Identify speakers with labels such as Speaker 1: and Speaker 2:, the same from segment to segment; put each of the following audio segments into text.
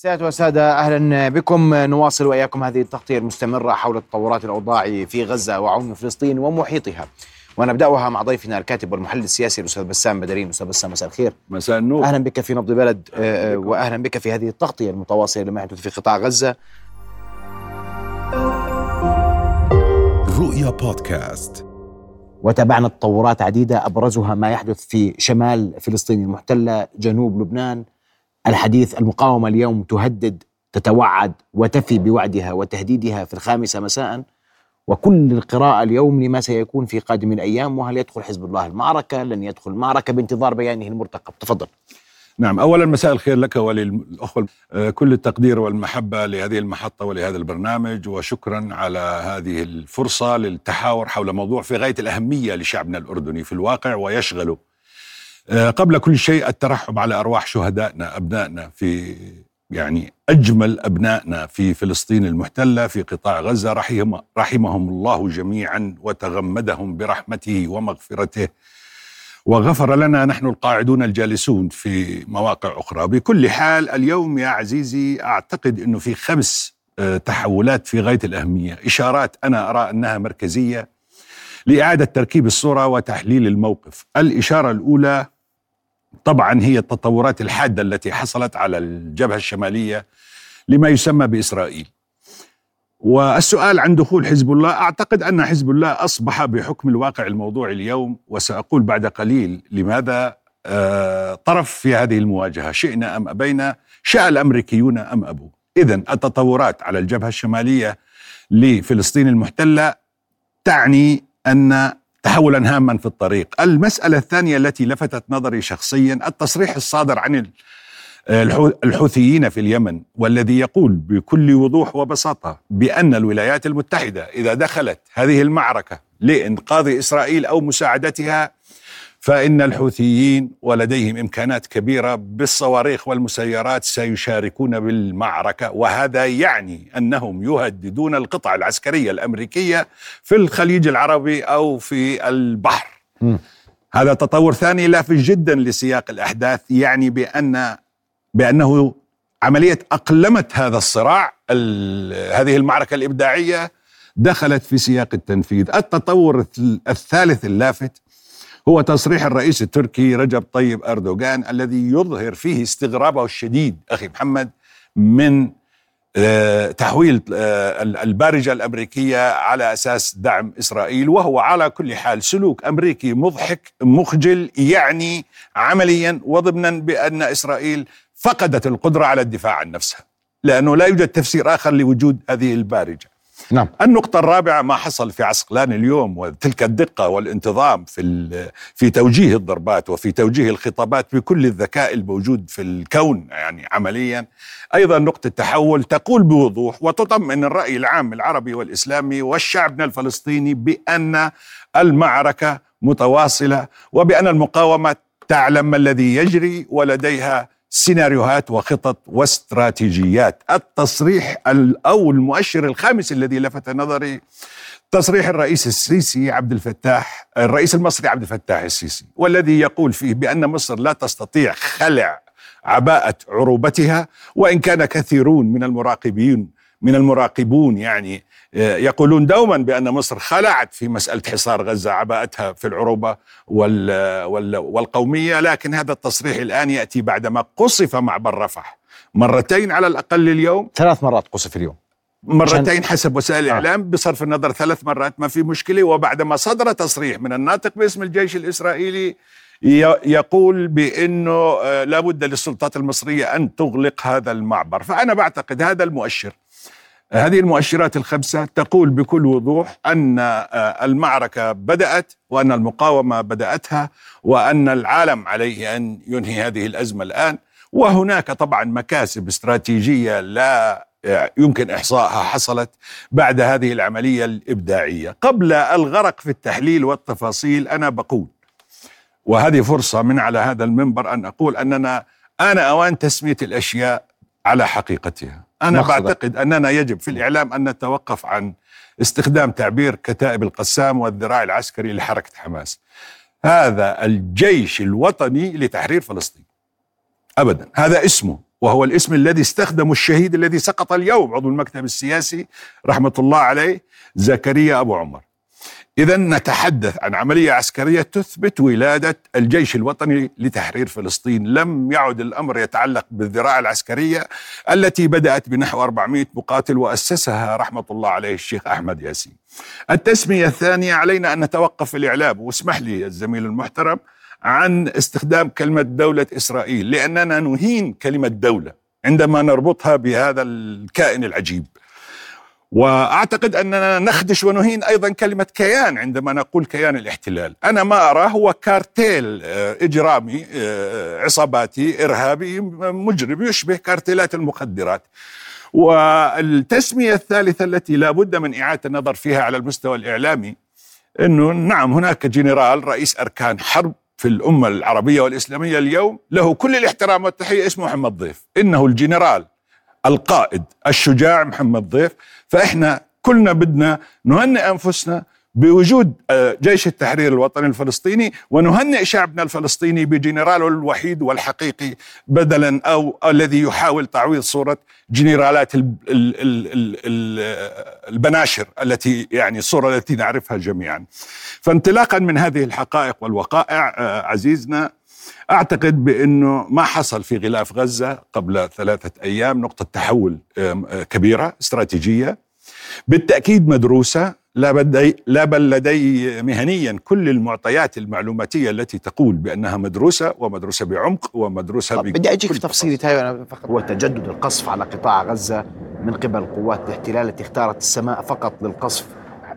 Speaker 1: سيادة وسادة أهلا بكم. نواصل وإياكم هذه التغطية المستمرة حول تطورات الأوضاع في غزة وعمق فلسطين ومحيطها. ونبدأها مع ضيفنا الكاتب والمحلل السياسي الأستاذ بسام بدرين أستاذ بسام مساء الخير.
Speaker 2: مساء النور.
Speaker 1: أهلا بك في نبض بلد آه، وأهلا بك في هذه التغطية المتواصلة لما يحدث في قطاع غزة.
Speaker 3: رؤيا بودكاست.
Speaker 1: وتابعنا تطورات عديدة أبرزها ما يحدث في شمال فلسطين المحتلة جنوب لبنان. الحديث المقاومة اليوم تهدد تتوعد وتفي بوعدها وتهديدها في الخامسة مساء. وكل القراءة اليوم لما سيكون في قادم الأيام وهل يدخل حزب الله المعركة؟ لن يدخل المعركة بانتظار بيانه المرتقب. تفضل.
Speaker 2: نعم اولا مساء الخير لك وللأخوة. آه، كل التقدير والمحبة لهذه المحطة ولهذا البرنامج وشكرا على هذه الفرصة للتحاور حول موضوع في غاية الأهمية لشعبنا الأردني في الواقع ويشغله قبل كل شيء الترحم على أرواح شهدائنا أبنائنا في يعني أجمل أبنائنا في فلسطين المحتلة في قطاع غزة رحم رحمهم الله جميعا وتغمدهم برحمته ومغفرته. وغفر لنا نحن القاعدون الجالسون في مواقع أخرى. بكل حال اليوم يا عزيزي أعتقد إنه في خمس آه، تحولات في غاية الأهمية. إشارات أنا أرى أنها مركزية لإعادة تركيب الصورة وتحليل الموقف. الإشارة الأولى طبعا هي التطورات الحادة التي حصلت على الجبهة الشمالية لما يسمى بإسرائيل. والسؤال عن دخول حزب الله أعتقد أن حزب الله أصبح بحكم الواقع الموضوعي اليوم وسأقول بعد قليل لماذا آه، طرف في هذه المواجهة شئنا أم أبينا شاء الأمريكيون أم ابوا اذا التطورات على الجبهة الشمالية لفلسطين المحتلة تعني أن تحولا هاما في الطريق. المسألة الثانية التي لفتت نظري شخصيا التصريح الصادر عن الحوثيين في اليمن والذي يقول بكل وضوح وبساطة بأن الولايات المتحدة إذا دخلت هذه المعركة لإنقاذ إسرائيل أو مساعدتها فإن الحوثيين ولديهم إمكانات كبيرة بالصواريخ والمسيرات سيشاركون بالمعركة وهذا يعني أنهم يهددون القطع العسكرية الأمريكية في الخليج العربي أو في البحر. م. هذا تطور ثاني لافت جدا لسياق الأحداث يعني بان بأنه عملية أقلمت هذا الصراع هذه المعركة الإبداعية دخلت في سياق التنفيذ التطور الثالث اللافت هو تصريح الرئيس التركي رجب طيب أردوغان الذي يظهر فيه استغرابه الشديد أخي محمد من آه، تحويل آه، البارجة الأمريكية على أساس دعم إسرائيل وهو على كل حال سلوك أمريكي مضحك مخجل يعني عمليا وضمنا بأن إسرائيل فقدت القدرة على الدفاع عن نفسها لأنه لا يوجد تفسير آخر لوجود هذه البارجة. نعم. النقطة الرابعة ما حصل في عسقلان اليوم وتلك الدقة والانتظام في في توجيه الضربات وفي توجيه الخطابات بكل الذكاء الموجود في الكون يعني عمليا أيضا نقطة تحول تقول بوضوح وتطمئن الرأي العام العربي والإسلامي والشعبنا الفلسطيني بأن المعركة متواصلة وبأن المقاومة تعلم ما الذي يجري ولديها سيناريوهات وخطط واستراتيجيات. التصريح أو المؤشر الخامس الذي لفت نظري تصريح الرئيس السيسي عبد الفتاح الرئيس المصري عبد الفتاح السيسي والذي يقول فيه بأن مصر لا تستطيع خلع عباءة عروبتها وإن كان كثيرون من المراقبين من المراقبون يعني يقولون دوما بأن مصر خلعت في مسألة حصار غزة عباءتها في العروبة والقومية لكن هذا التصريح الآن يأتي بعدما قصف معبر رفح. مرتين على الأقل اليوم.
Speaker 1: ثلاث مرات قصف اليوم.
Speaker 2: مرتين حسب وسائل آه. الإعلام بصرف النظر ثلاث مرات ما في مشكلة. وبعدما صدر تصريح من الناطق باسم الجيش الإسرائيلي يقول بأنه آه، لابد للسلطات المصرية أن تغلق هذا المعبر. فأنا بعتقد هذا المؤشر هذه المؤشرات الخمسة تقول بكل وضوح أن آه، المعركة بدأت وأن المقاومة بدأتها وأن العالم عليه أن ينهي هذه الأزمة الآن. وهناك طبعا مكاسب استراتيجية لا آه، يمكن إحصائها حصلت بعد هذه العملية الإبداعية. قبل الغرق في التحليل والتفاصيل أنا بقول وهذه فرصة من على هذا المنبر أن أقول أننا آن أوان تسمية الأشياء على حقيقتها. أنا مخضر. بعتقد أننا يجب في الإعلام أن نتوقف عن استخدام تعبير كتائب القسام والذراع العسكري لحركة حماس. هذا الجيش الوطني لتحرير فلسطين. أبدا. هذا اسمه وهو الاسم الذي استخدمه الشهيد الذي سقط اليوم عضو المكتب السياسي رحمة الله عليه زكريا أبو عمر. إذا نتحدث عن عملية عسكرية تثبت ولادة الجيش الوطني لتحرير فلسطين. لم يعد الأمر يتعلق بالذراع العسكرية التي بدأت بنحو 400 مقاتل وأسسها رحمة الله عليه الشيخ أحمد ياسين. التسمية الثانية علينا أن نتوقف في الإعلام واسمح لي الزميل المحترم عن استخدام كلمة دولة إسرائيل لأننا نهين كلمة دولة عندما نربطها بهذا الكائن العجيب. وأعتقد أننا نخدش ونهين أيضا كلمة كيان عندما نقول كيان الاحتلال، أنا ما أراه هو كارتيل آه، إجرامي آه، عصاباتي إرهابي مجرم يشبه كارتيلات المخدرات. والتسمية الثالثة التي لا بد من إعادة النظر فيها على المستوى الإعلامي إنه نعم هناك جنرال رئيس أركان حرب في الأمة العربية والإسلامية اليوم له كل الاحترام والتحية اسمه محمد ضيف، إنه الجنرال القائد الشجاع محمد ضيف. فإحنا كلنا بدنا نهنئ أنفسنا بوجود آه، جيش التحرير الوطني الفلسطيني ونهنئ شعبنا الفلسطيني بجنراله الوحيد والحقيقي بدلا أو الذي يحاول تعويض صورة جنرالات البناشر التي يعني الصورة التي نعرفها جميعا. فانطلاقا من هذه الحقائق والوقائع آه، عزيزنا أعتقد بأنه ما حصل في غلاف غزة قبل ثلاثة أيام نقطة تحول كبيرة استراتيجية. بالتأكيد مدروسة لا بدي لا بل لدي مهنيا كل المعطيات المعلوماتية التي تقول بأنها مدروسة ومدروسة بعمق ومدروسة
Speaker 1: بدي أجيك في تفصيلة هاي فقط هو تجدد القصف على قطاع غزة من قبل قوات الاحتلال التي اختارت السماء فقط للقصف.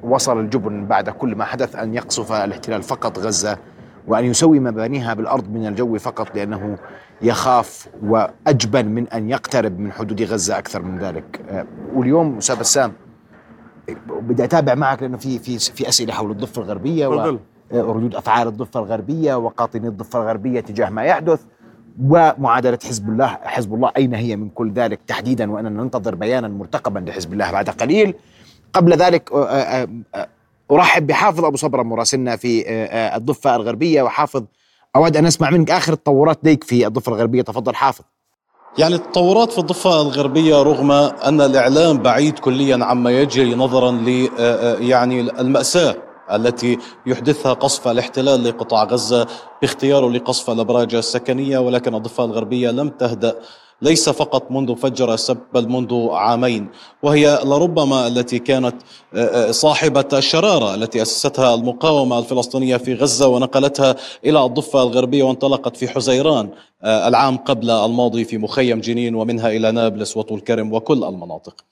Speaker 1: وصل الجبن بعد كل ما حدث أن يقصف الاحتلال فقط غزة. وأن يسوي مبانيها بالأرض من الجو فقط لأنه يخاف وأجبن من أن يقترب من حدود غزة أكثر من ذلك. آه، واليوم أستاذ بسام بدي أتابع معك لأنه في في في أسئلة حول الضفة الغربية وردود أفعال الضفة الغربية وقاطني الضفة الغربية تجاه ما يحدث ومعادلة حزب الله حزب الله أين هي من كل ذلك تحديدا وأننا ننتظر بيانا مرتقبا لحزب الله بعد قليل. قبل ذلك آه، آه، ارحب بحافظ أبو صبرة مراسلنا في آه، آه، الضفة الغربية. وحافظ أود أن أسمع منك آخر التطورات ليك في الضفة الغربية. تفضل حافظ.
Speaker 3: يعني التطورات في الضفة الغربية رغم أن الإعلام بعيد كليا عما يجري نظرا ل آه، يعني المأساة التي يحدثها قصف الاحتلال لقطاع غزة باختياره لقصف الأبراج السكنية ولكن الضفة الغربية لم تهدأ. ليس فقط منذ فجر السبت بل منذ عامين. وهي لربما التي كانت آه، آه، صاحبة الشرارة التي أسستها المقاومة الفلسطينية في غزة ونقلتها إلى الضفة الغربية وانطلقت في حزيران آه، العام قبل الماضي في مخيم جنين ومنها إلى نابلس وطول كرم وكل المناطق.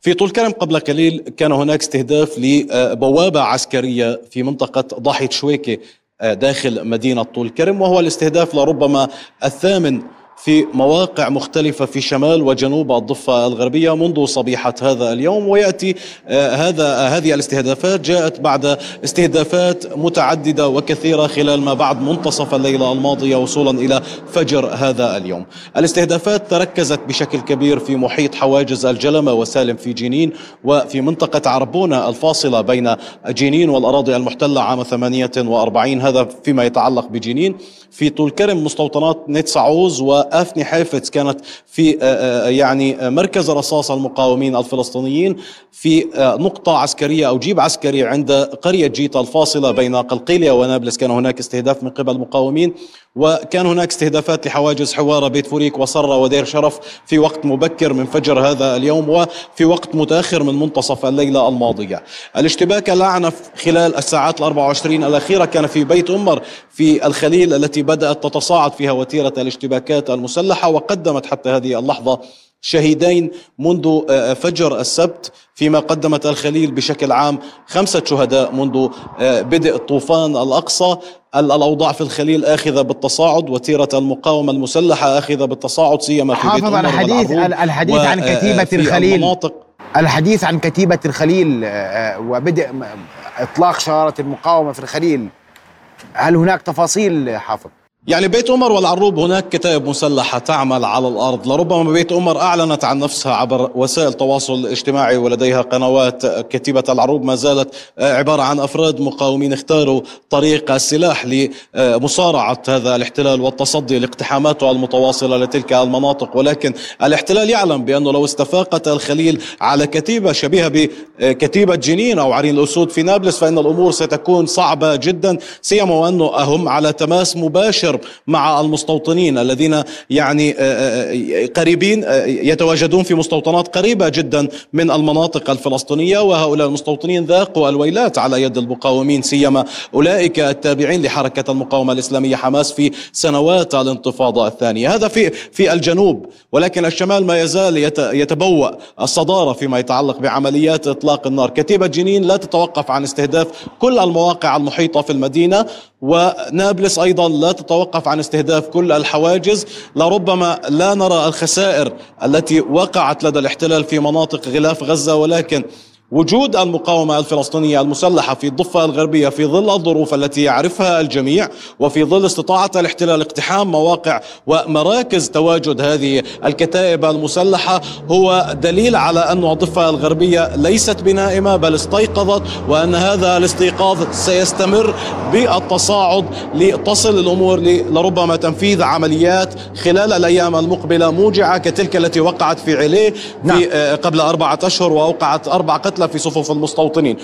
Speaker 3: في طول كرم قبل قليل كان هناك استهداف لبوابة عسكرية في منطقة ضاحية شويكة داخل مدينة طول كرم وهو الاستهداف لربما الثامن في مواقع مختلفة في شمال وجنوب الضفة الغربية منذ صبيحة هذا اليوم ويأتي آه، هذا آه، هذه الاستهدافات. جاءت بعد استهدافات متعددة وكثيرة خلال ما بعد منتصف الليلة الماضية وصولا إلى فجر هذا اليوم. الاستهدافات تركزت بشكل كبير في محيط حواجز الجلمة وسالم في جنين وفي منطقة عربونة الفاصلة بين جنين والأراضي المحتلة عام 48 هذا فيما يتعلق بجنين. في طول كرم مستوطنات نيتساني عوز وافني حيفتس كانت في آه، آه، يعني مركز رصاص المقاومين الفلسطينيين في آه، نقطة عسكرية أو جيب عسكري عند قرية جيتا الفاصلة بين قلقيلية ونابلس. كان هناك استهداف من قبل المقاومين وكان هناك استهدافات لحواجز حوارة بيت فوريك وصرة ودير شرف في وقت مبكر من فجر هذا اليوم وفي وقت متأخر من منتصف الليلة الماضية. الاشتباك الأعنف خلال الساعات الأربع وعشرين الأخيرة كان في بيت أمر في الخليل التي بدأت تتصاعد فيها وتيرة الاشتباكات المسلحة وقدمت حتى هذه اللحظة شهيدين منذ آه، فجر السبت فيما قدمت الخليل بشكل عام خمسة شهداء منذ آه، بدء طوفان الأقصى. الأوضاع في الخليل آخذة بالتصاعد وتيرة المقاومة المسلحة آخذة بالتصاعد سيما في
Speaker 1: حافظ بيت الحديث الحديث عن آه، كتيبة الخليل. المناطق. الحديث عن كتيبة الخليل وبدء إطلاق شرارة المقاومة في الخليل. هل هناك تفاصيل حافظ؟
Speaker 3: يعني بيت عمر والعروب هناك كتائب مسلحة تعمل على الأرض. لربما بيت عمر أعلنت عن نفسها عبر وسائل التواصل الاجتماعي ولديها قنوات كتيبة العروب. ما زالت عبارة عن أفراد مقاومين اختاروا طريق السلاح لمصارعة هذا الاحتلال والتصدي لاقتحاماته المتواصلة لتلك المناطق. ولكن الاحتلال يعلم بأنه لو استفاقت الخليل على كتيبة شبيهة بكتيبة جنين أو عرين الأسود في نابلس فإن الأمور ستكون صعبة جدا. سيما وأنه هم على تماس مباشر الحرب مع المستوطنين الذين يعني آه، آه، قريبين آه، يتواجدون في مستوطنات قريبة جدا من المناطق الفلسطينية. وهؤلاء المستوطنين ذاقوا الويلات على يد المقاومين سيما أولئك التابعين لحركة المقاومة الإسلامية حماس في سنوات الانتفاضة الثانية. هذا في في الجنوب ولكن الشمال ما يزال يتبوأ الصدارة فيما يتعلق بعمليات إطلاق النار. كتيبة جنين لا تتوقف عن استهداف كل المواقع المحيطة في المدينة. ونابلس أيضا لا تتوقف عن استهداف كل الحواجز لربما لا نرى الخسائر التي وقعت لدى الاحتلال في مناطق غلاف غزة ولكن وجود المقاومة الفلسطينية المسلحة في الضفة الغربية في ظل الظروف التي يعرفها الجميع وفي ظل استطاعة الاحتلال اقتحام مواقع ومراكز تواجد هذه الكتائب المسلحة هو دليل على أن الضفة الغربية ليست بنائمة بل استيقظت وأن هذا الاستيقاظ سيستمر بالتصاعد لتصل الأمور لربما تنفيذ عمليات خلال الأيام المقبلة موجعة كتلك التي وقعت في عليه في نعم. قبل أربعة أشهر وأوقعت أربع قتلى القتلى في صفوف المستوطنين.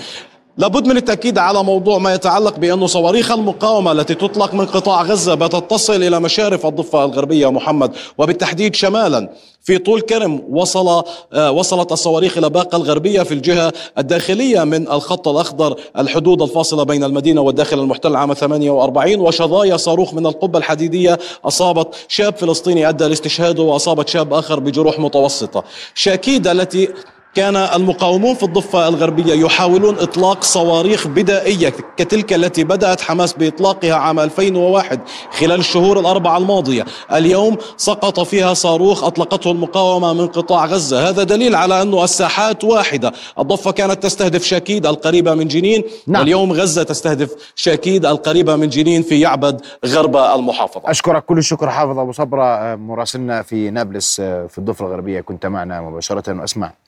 Speaker 3: لابد من التأكيد على موضوع ما يتعلق بأن صواريخ المقاومة التي تطلق من قطاع غزة باتت تصل إلى مشارف الضفة الغربية محمد وبالتحديد شمالا. في طول كرم وصل آه، وصلت الصواريخ إلى باقة الغربية في الجهة الداخلية من الخط الأخضر الحدود الفاصلة بين المدينة والداخل المحتل عام 48 وشظايا صاروخ من القبة الحديدية أصابت شاب فلسطيني أدى لاستشهاده وأصابت شاب آخر بجروح متوسطة. شاكيد التي كان المقاومون في الضفة الغربية يحاولون إطلاق صواريخ بدائية كتلك التي بدأت حماس بإطلاقها عام 2001 خلال الشهور الأربعة الماضية. اليوم سقط فيها صاروخ أطلقته المقاومة من قطاع غزة. هذا دليل على أن الساحات واحدة. الضفة كانت تستهدف شاكيد القريبة من جنين. نعم. واليوم غزة تستهدف شاكيد القريبة من جنين في يعبد غرب المحافظة.
Speaker 1: أشكرك كل الشكر حافظ أبو صبرة. مراسلنا في نابلس في الضفة الغربية. كنت معنا مباشرة. وأسمع.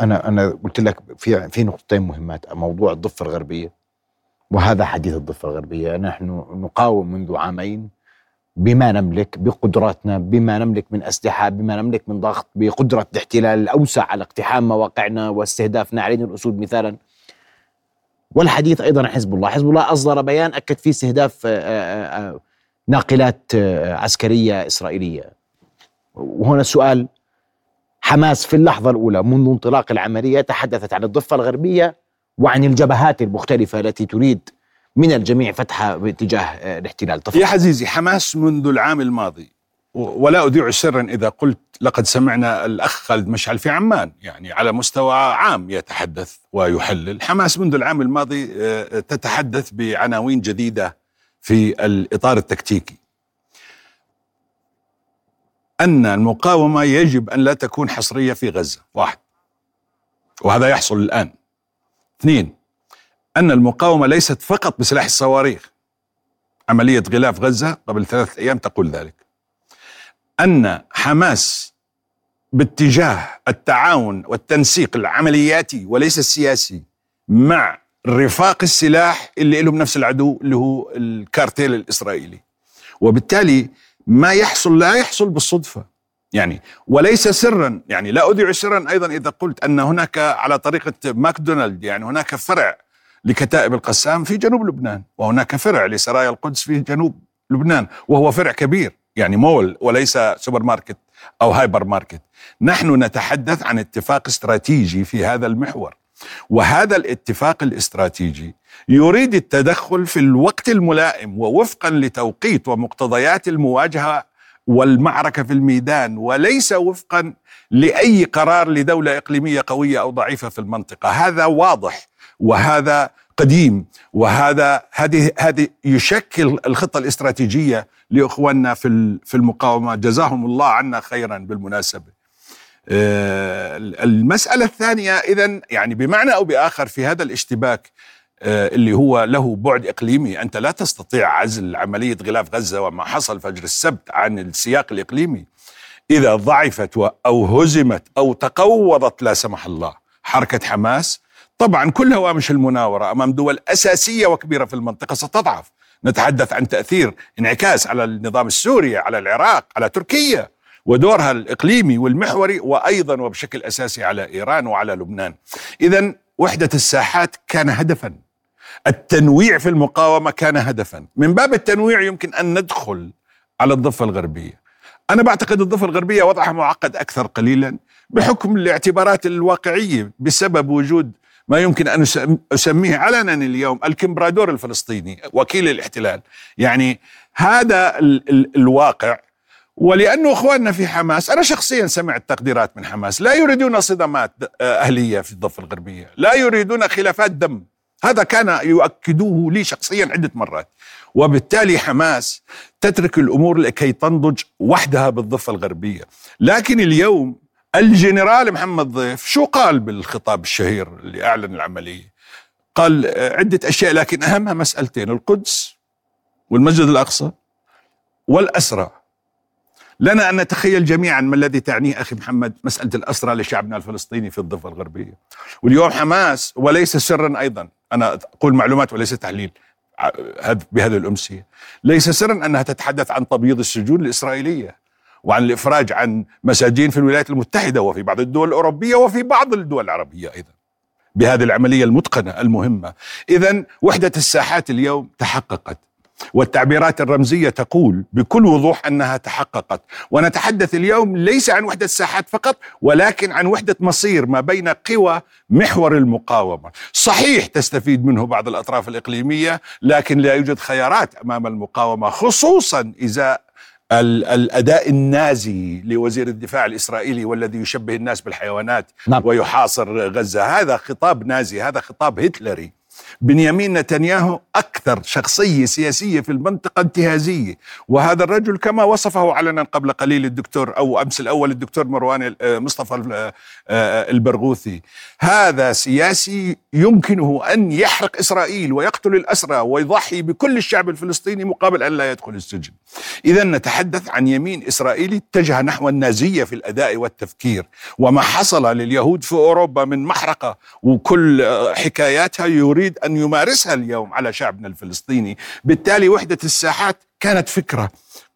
Speaker 1: أنا أنا قلت لك في في نقطتين مهمات موضوع الضفة الغربية وهذا حديث الضفة الغربية. نحن نقاوم منذ عامين بما نملك بقدراتنا بما نملك من أسلحة بما نملك من ضغط بقدرة الاحتلال الأوسع على اقتحام مواقعنا واستهداف نعرين الأسود مثالا. والحديث أيضا عن حزب الله. حزب الله أصدر بيان أكد فيه استهداف آه، آه، آه، ناقلات عسكرية إسرائيلية. وهنا السؤال حماس في اللحظة الأولى منذ انطلاق العملية تحدثت عن الضفة الغربية وعن الجبهات المختلفة التي تريد من الجميع فتحها باتجاه آه، الاحتلال.
Speaker 2: تفضل. يا عزيزي حماس منذ العام الماضي. ولا أذيع سرا إذا قلت لقد سمعنا الأخ خالد مشعل في عمان. يعني على مستوى عام يتحدث ويحلل. حماس منذ العام الماضي آه، تتحدث بعناوين جديدة في الإطار التكتيكي. أن المقاومة يجب أن لا تكون حصرية في غزة. واحد. وهذا يحصل الآن. اثنين أن المقاومة ليست فقط بسلاح الصواريخ. عملية غلاف غزة قبل ثلاثة أيام تقول ذلك. أن حماس باتجاه التعاون والتنسيق العملياتي وليس السياسي مع رفاق السلاح اللي لهم نفس العدو اللي هو الكارتيل الإسرائيلي. وبالتالي ما يحصل لا يحصل بالصدفة. يعني وليس سرا يعني لا اذيع سرا أيضا إذا قلت أن هناك على طريقة ماكدونالد يعني هناك فرع لكتائب القسام في جنوب لبنان وهناك فرع لسرايا القدس في جنوب لبنان وهو فرع كبير يعني مول وليس سوبر ماركت أو هايبر ماركت. نحن نتحدث عن اتفاق استراتيجي في هذا المحور وهذا الاتفاق الاستراتيجي يريد التدخل في الوقت الملائم ووفقا لتوقيت ومقتضيات المواجهة والمعركة في الميدان وليس وفقا لأي قرار لدولة إقليمية قوية أو ضعيفة في المنطقة. هذا واضح وهذا قديم وهذا هذه هذه يشكل الخطة الاستراتيجية لإخواننا في في المقاومة. جزاهم الله عنا خيرا بالمناسبة. آه، المسألة الثانية اذا يعني بمعنى أو بآخر في هذا الاشتباك اللي هو له بعد إقليمي، أنت لا تستطيع عزل عملية غلاف غزة وما حصل فجر السبت عن السياق الإقليمي. إذا ضعفت أو هزمت أو تقوضت لا سمح الله حركة حماس طبعا كل هوامش المناورة أمام دول أساسية وكبيرة في المنطقة ستضعف. نتحدث عن تأثير انعكاس على النظام السوري، على العراق، على تركيا. ودورها الإقليمي والمحوري وأيضا وبشكل أساسي على إيران وعلى لبنان. اذا وحدة الساحات كان هدفا. التنويع في المقاومة كان هدفا، من باب التنويع يمكن أن ندخل على الضفة الغربية. أنا بعتقد الضفة الغربية وضعها معقد أكثر قليلا بحكم الاعتبارات الواقعية بسبب وجود ما يمكن أن أسميه علنا اليوم الكمبرادور الفلسطيني وكيل الاحتلال. يعني هذا ال ال الواقع. ولأنه إخواننا في حماس أنا شخصيا سمعت تقديرات من حماس. لا يريدون صدمات أهلية في الضفة الغربية. لا يريدون خلافات دم. هذا كان يؤكدوه لي شخصيا عدة مرات. وبالتالي حماس تترك الأمور لكي تنضج وحدها بالضفة الغربية. لكن اليوم الجنرال محمد ضيف شو قال بالخطاب الشهير اللي اعلن العملية؟ قال عدة أشياء لكن أهمها مسألتين القدس والمسجد الأقصى والأسرى. لنا أن نتخيل جميعا ما الذي تعنيه أخي محمد مسألة الأسرى لشعبنا الفلسطيني في الضفة الغربية. واليوم حماس وليس سرا أيضا. أنا أقول معلومات وليس تحليل بهذه الأمسية. ليس سرا أنها تتحدث عن تبييض السجون الإسرائيلية وعن الإفراج عن مساجين في الولايات المتحدة وفي بعض الدول الأوروبية وفي بعض الدول العربية أيضا. بهذه العملية المتقنة المهمة. اذا وحدة الساحات اليوم تحققت. والتعبيرات الرمزية تقول بكل وضوح أنها تحققت. ونتحدث اليوم ليس عن وحدة الساحات فقط ولكن عن وحدة مصير ما بين قوى محور المقاومة. صحيح تستفيد منه بعض الأطراف الإقليمية لكن لا يوجد خيارات أمام المقاومة خصوصا إذا الأداء النازي لوزير الدفاع الإسرائيلي والذي يشبه الناس بالحيوانات نعم. ويحاصر غزة. هذا خطاب نازي هذا خطاب هتلري. بنيامين نتنياهو أكثر شخصية سياسية في المنطقة انتهازية. وهذا الرجل كما وصفه علنا قبل قليل الدكتور أو أمس الأول الدكتور مروان آه، مصطفى آه، آه، البرغوثي. هذا سياسي يمكنه أن يحرق إسرائيل ويقتل الأسرى ويضحي بكل الشعب الفلسطيني مقابل أن لا يدخل السجن. إذا نتحدث عن يمين إسرائيلي اتجه نحو النازية في الأداء والتفكير. وما حصل لليهود في أوروبا من محرقة وكل حكاياتها يريد أن يمارسها اليوم على شعبنا الفلسطيني. بالتالي وحدة الساحات كانت فكرة.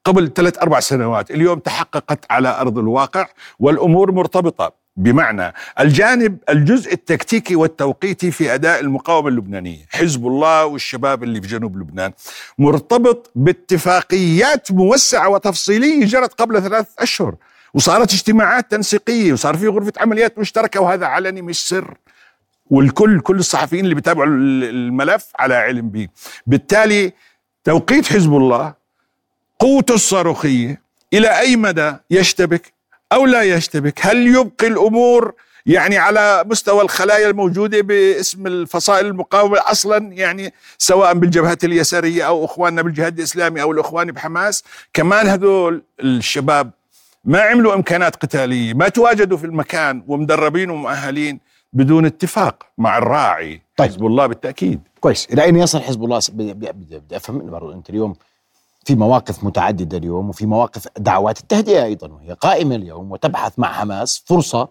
Speaker 2: قبل ثلاث أربع سنوات اليوم تحققت على أرض الواقع والأمور مرتبطة. بمعنى الجانب الجزء التكتيكي والتوقيتي في أداء المقاومة اللبنانية، حزب الله والشباب اللي في جنوب لبنان. مرتبط باتفاقيات موسعة وتفصيلية جرت قبل ثلاث أشهر، وصارت اجتماعات تنسيقية وصار في غرفة عمليات مشتركة وهذا علني مش سر. والكل كل الصحفيين اللي بيتابعوا الملف على علم به بالتالي توقيت حزب الله قوته الصاروخية إلى أي مدى يشتبك أو لا يشتبك؟ هل يبقي الأمور يعني على مستوى الخلايا الموجودة باسم الفصائل المقاومة أصلا؟ يعني سواء بالجبهات اليسارية أو أخواننا بالجهاد الإسلامي أو الأخوان بحماس. كمان هذول الشباب ما عملوا إمكانات قتالية ما تواجدوا في المكان ومدربين ومؤهلين. بدون اتفاق مع الراعي طيب. حزب الله بالتأكيد.
Speaker 1: كويس. إلى أين يصل حزب الله؟ بدي أفهم برضو. أنت اليوم في مواقف متعددة اليوم وفي مواقف دعوات التهدئة أيضا وهي قائمة اليوم وتبحث مع حماس فرصة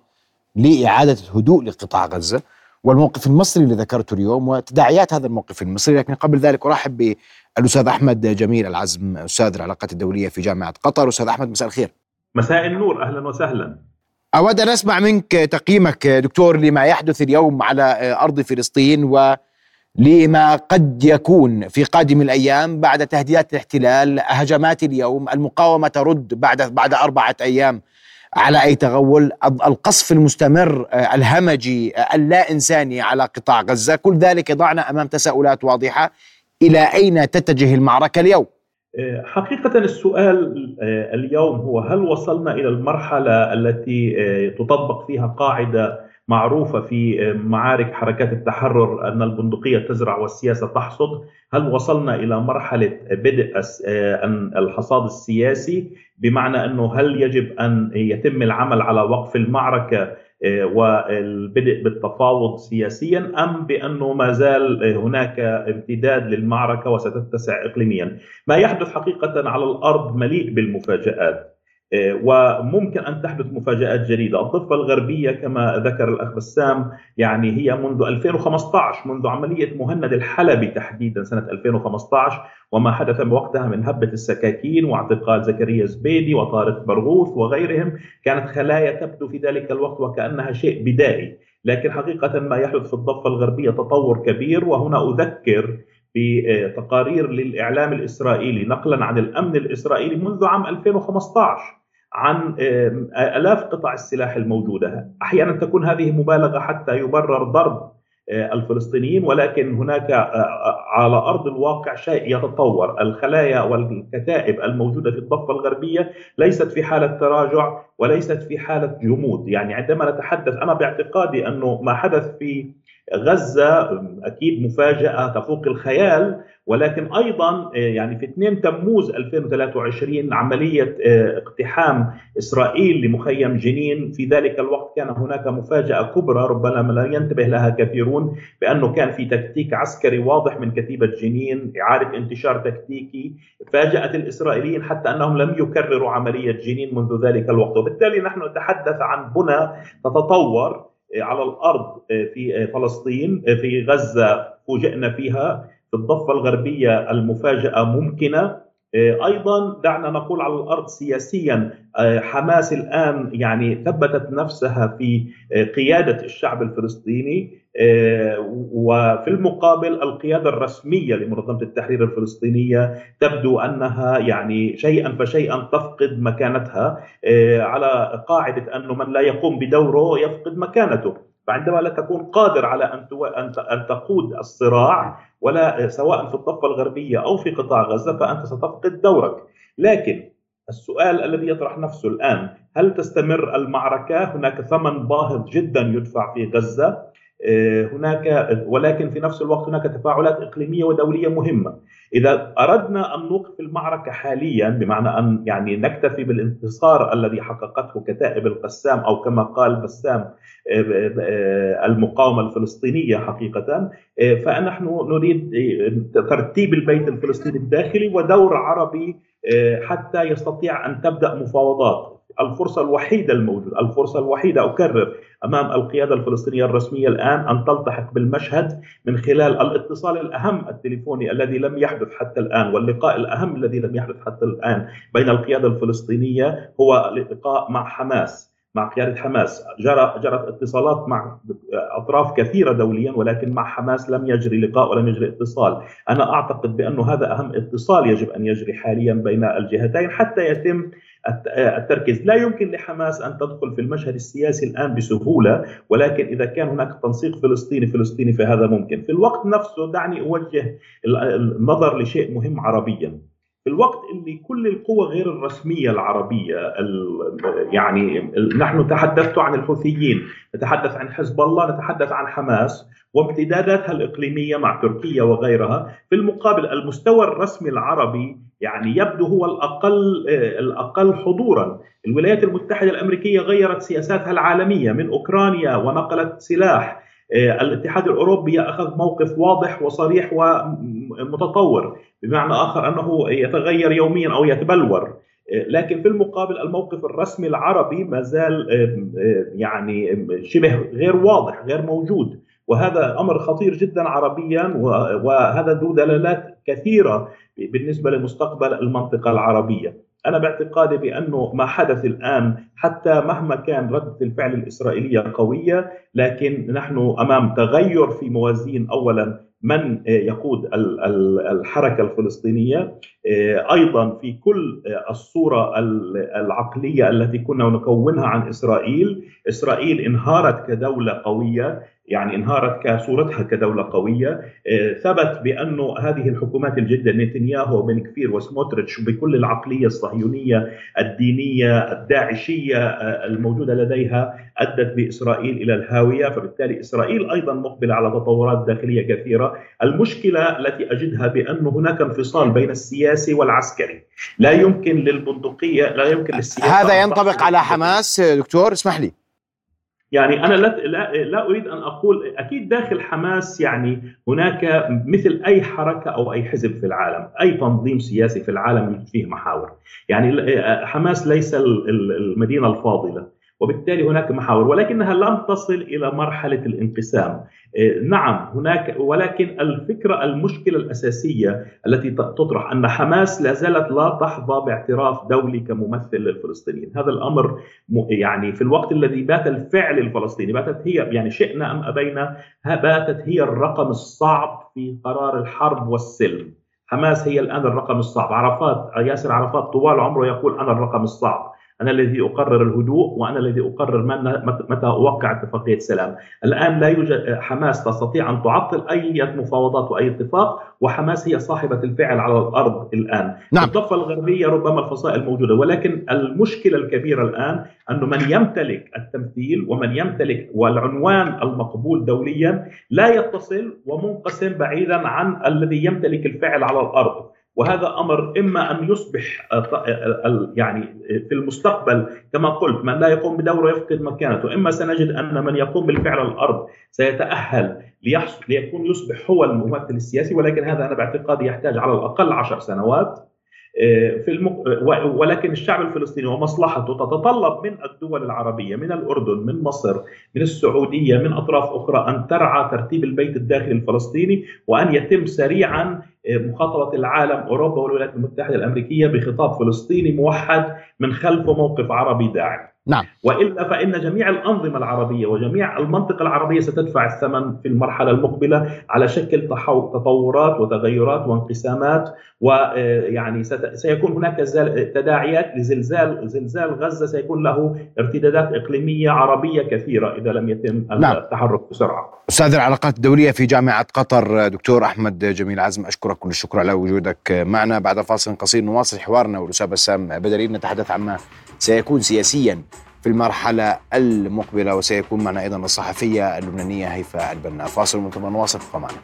Speaker 1: لإعادة الهدوء لقطاع غزة والموقف المصري اللي ذكرته اليوم وتداعيات هذا الموقف المصري. لكن قبل ذلك أرحب بالأستاذ أحمد جميل العزم أستاذ العلاقات الدولية في جامعة قطر. أستاذ أحمد مساء الخير.
Speaker 4: مساء النور. أهلا وسهلا.
Speaker 1: أود أن أسمع منك تقييمك دكتور لما يحدث اليوم على أرض فلسطين ولما قد يكون في قادم الأيام بعد تهديدات الاحتلال هجمات اليوم المقاومة ترد بعد بعد أربعة أيام على أي تغول القصف المستمر الهمجي اللا إنساني على قطاع غزة كل ذلك يضعنا أمام تساؤلات واضحة إلى أين تتجه المعركة اليوم؟
Speaker 4: حقيقة السؤال آه، اليوم هو هل وصلنا إلى المرحلة التي آه، تطبق فيها قاعدة معروفة في معارك حركات التحرر أن البندقية تزرع والسياسة تحصد؟ هل وصلنا إلى مرحلة بدء الحصاد السياسي؟ بمعنى أنه هل يجب أن يتم العمل على وقف المعركة والبدء بالتفاوض سياسيا أم بأنه ما زال هناك امتداد للمعركة وستتسع اقليميا. ما يحدث حقيقه على الأرض مليء بالمفاجآت. آه، وممكن أن تحدث مفاجآت جديدة، الضفة الغربية كما ذكر الأخ بسام يعني هي منذ 2015 منذ عملية مهند الحلبي تحديدا سنة 2015 وما حدث وقتها من هبة السكاكين واعتقال زكريا زبيدي وطارق برغوث وغيرهم. كانت خلايا تبدو في ذلك الوقت وكأنها شيء بدائي، لكن حقيقة ما يحدث في الضفة الغربية تطور كبير وهنا أذكر بتقارير للإعلام الإسرائيلي نقلا عن الأمن الإسرائيلي منذ عام 2015 عن آلاف قطع السلاح الموجودة، أحيانا تكون هذه مبالغة حتى يبرر ضرب آه، الفلسطينيين ولكن هناك آه، آه، على أرض الواقع شيء يتطور، الخلايا والكتائب الموجودة في الضفة الغربية ليست في حالة تراجع وليست في حالة جمود، يعني عندما نتحدث أنا باعتقادي أنه ما حدث في غزة أكيد مفاجأة تفوق الخيال ولكن أيضا آه، يعني في 2 تموز 2023 عملية آه، اقتحام إسرائيل لمخيم جنين. في ذلك الوقت كان هناك مفاجأة كبرى ربما لا ينتبه لها كثيرون بأنه كان في تكتيك عسكري واضح من كتيبة جنين إعادة انتشار تكتيكي. فاجأت الإسرائيليين حتى أنهم لم يكرروا عملية جنين منذ ذلك الوقت. وبالتالي نحن نتحدث عن بنى تتطور على الأرض في فلسطين في غزة فوجئنا فيها. في الضفة الغربية المفاجأة ممكنة. أيضا دعنا نقول على الأرض سياسيا حماس الآن يعني ثبتت نفسها في قيادة الشعب الفلسطيني آه، وفي المقابل القيادة الرسمية لمنظمة التحرير الفلسطينية تبدو أنها يعني شيئا فشيئا تفقد مكانتها آه، على قاعدة انه من لا يقوم بدوره يفقد مكانته. فعندما لا تكون قادر على أن أن تقود الصراع ولا سواء في الضفه الغربية أو في قطاع غزة فأنت ستفقد دورك. لكن السؤال الذي يطرح نفسه الآن هل تستمر المعركة؟ هناك ثمن باهظ جدا يدفع في آه، هناك ولكن في نفس الوقت هناك تفاعلات إقليمية ودولية مهمة. إذا أردنا أن نوقف المعركة حاليا بمعنى أن يعني نكتفي بالانتصار الذي حققته كتائب القسام أو كما قال بسام آه، آه، المقاومة الفلسطينية حقيقه فنحن نريد ترتيب البيت الفلسطيني الداخلي ودور عربي حتى يستطيع أن تبدأ مفاوضات الفرصة الوحيدة الموجودة الفرصة الوحيدة أكرر أمام القيادة الفلسطينية الرسمية الآن أن تلتحق بالمشهد من خلال الاتصال الأهم التليفوني الذي لم يحدث حتى الآن واللقاء الأهم الذي لم يحدث حتى الآن بين القيادة الفلسطينية هو اللقاء مع حماس مع قيادة حماس. جرى جرت اتصالات مع أطراف كثيرة دوليا ولكن مع حماس لم يجري لقاء ولم يجري اتصال. أنا أعتقد بأن هذا أهم اتصال يجب أن يجري حاليا بين الجهتين حتى يتم التركيز. لا يمكن لحماس أن تدخل في المشهد السياسي الآن بسهولة ولكن إذا كان هناك تنسيق فلسطيني فلسطيني فهذا ممكن. في الوقت نفسه دعني أوجه النظر لشيء مهم عربيا. في الوقت اللي كل القوى غير الرسمية العربية يعني نحن تحدثت عن الحوثيين، نتحدث عن حزب الله، نتحدث عن حماس وامتداداتها الإقليمية مع تركيا وغيرها، في المقابل المستوى الرسمي العربي يعني يبدو هو الأقل الأقل حضورا، الولايات المتحدة الأمريكية غيرت سياساتها العالمية من أوكرانيا ونقلت سلاح الاتحاد الأوروبي أخذ موقف واضح وصريح ومتطور بمعنى آخر أنه يتغير يوميا أو يتبلور. آه، لكن في المقابل الموقف الرسمي العربي ما زال آه، يعني شبه غير واضح غير موجود. وهذا أمر خطير جدا عربيا وهذا ذو دلالات كثيرة بالنسبة لمستقبل المنطقة العربية. أنا باعتقادي بأنه ما حدث الآن حتى مهما كان ردة الفعل الإسرائيلية قوية لكن نحن أمام تغير في موازين. اولا من يقود الحركة الفلسطينية؟ أيضا في كل الصورة العقلية التي كنا نكونها عن إسرائيل. إسرائيل انهارت كدولة قوية. يعني انهارت كصورتها كدولة قوية آه، ثبت بأن هذه الحكومات الجديدة نتنياهو وبن كفير وسموتريتش بكل العقلية الصهيونية الدينية الداعشية آه، الموجودة لديها أدت بإسرائيل إلى الهاوية فبالتالي إسرائيل أيضا مقبلة على تطورات داخلية كثيرة. المشكلة التي أجدها بأن هناك انفصال بين السياسي والعسكري. لا يمكن للبندقية لا يمكن للسياسة
Speaker 1: هذا ينطبق على حماس دكتور اسمح لي.
Speaker 4: يعني أنا لا لا, أريد أن أقول أكيد داخل حماس يعني هناك مثل أي حركة أو أي حزب في العالم، أي تنظيم سياسي في العالم فيه محاور، يعني حماس ليس المدينة الفاضلة، وبالتالي هناك محاور ولكنها لم تصل إلى مرحلة الانقسام. إيه، نعم هناك ولكن الفكرة المشكلة الأساسية التي تطرح أن حماس لا زالت لا تحظى باعتراف دولي كممثل للفلسطينيين. هذا الأمر يعني في الوقت الذي بات الفعل الفلسطيني باتت هي يعني شئنا أم أبينا باتت هي الرقم الصعب في قرار الحرب والسلم. حماس هي الآن الرقم الصعب. عرفات ياسر عرفات طوال عمره يقول أنا الرقم الصعب. أنا الذي أقرر الهدوء وأنا الذي أقرر متى أوقع اتفاقية سلام الآن لا يوجد حماس تستطيع أن تعطل أي مفاوضات وأي اتفاق وحماس هي صاحبة الفعل على الأرض الآن.
Speaker 1: نعم.
Speaker 4: الضفة الغربية ربما الفصائل موجودة ولكن المشكلة الكبيرة الآن أن من يمتلك التمثيل ومن يمتلك والعنوان المقبول دوليا لا يتصل ومنقسم بعيدا عن الذي يمتلك الفعل على الأرض. وهذا أمر إما أن يصبح آه، آه، يعني في المستقبل كما قلت من لا يقوم بدوره يفقد مكانته، إما سنجد أن من يقوم بالفعل على الأرض سيتأهل ليحصل ليكون يصبح هو الممثل السياسي ولكن هذا أنا باعتقادي يحتاج على الأقل عشر سنوات. آه، في المق... ولكن الشعب الفلسطيني ومصلحته تتطلب من الدول العربية من الأردن من مصر من السعودية من أطراف أخرى أن ترعى ترتيب البيت الداخلي الفلسطيني وأن يتم سريعا آه، مخاطبة العالم أوروبا والولايات المتحدة الأمريكية بخطاب فلسطيني موحد من خلفه موقف عربي داعم.
Speaker 1: نعم
Speaker 4: وإلا فإن جميع الأنظمة العربية وجميع المنطقة العربية ستدفع الثمن في المرحلة المقبلة على شكل تطورات وتغيرات وانقسامات ويعني سيكون هناك تداعيات لزلزال زلزال غزة سيكون له ارتدادات إقليمية عربية كثيرة إذا لم يتم نعم. التحرك بسرعة.
Speaker 1: أستاذ العلاقات الدولية في جامعة قطر دكتور أحمد جميل عزم أشكرك كل الشكر على وجودك معنا بعد فاصل قصير نواصل حوارنا والأستاذ بسام بدري نتحدث عما سيكون سياسيا في المرحلة المقبلة وسيكون معنا أيضا الصحفية اللبنانية هيفاء البنا. فاصل ثم نواصل معنا.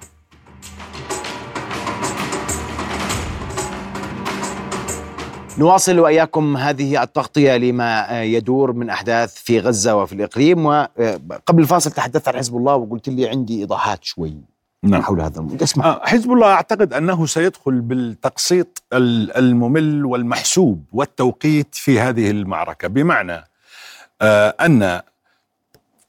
Speaker 1: نواصل وإياكم هذه التغطية لما يدور من أحداث في غزة وفي الإقليم. وقبل الفاصل تحدثت عن حزب الله وقلت لي عندي إيضاحات شوي نعم. حول هذا الموضوع.
Speaker 2: اسمع. آه، حزب الله أعتقد أنه سيدخل بالتقسيط الممل والمحسوب والتوقيت في هذه المعركة. بمعنى آه، أن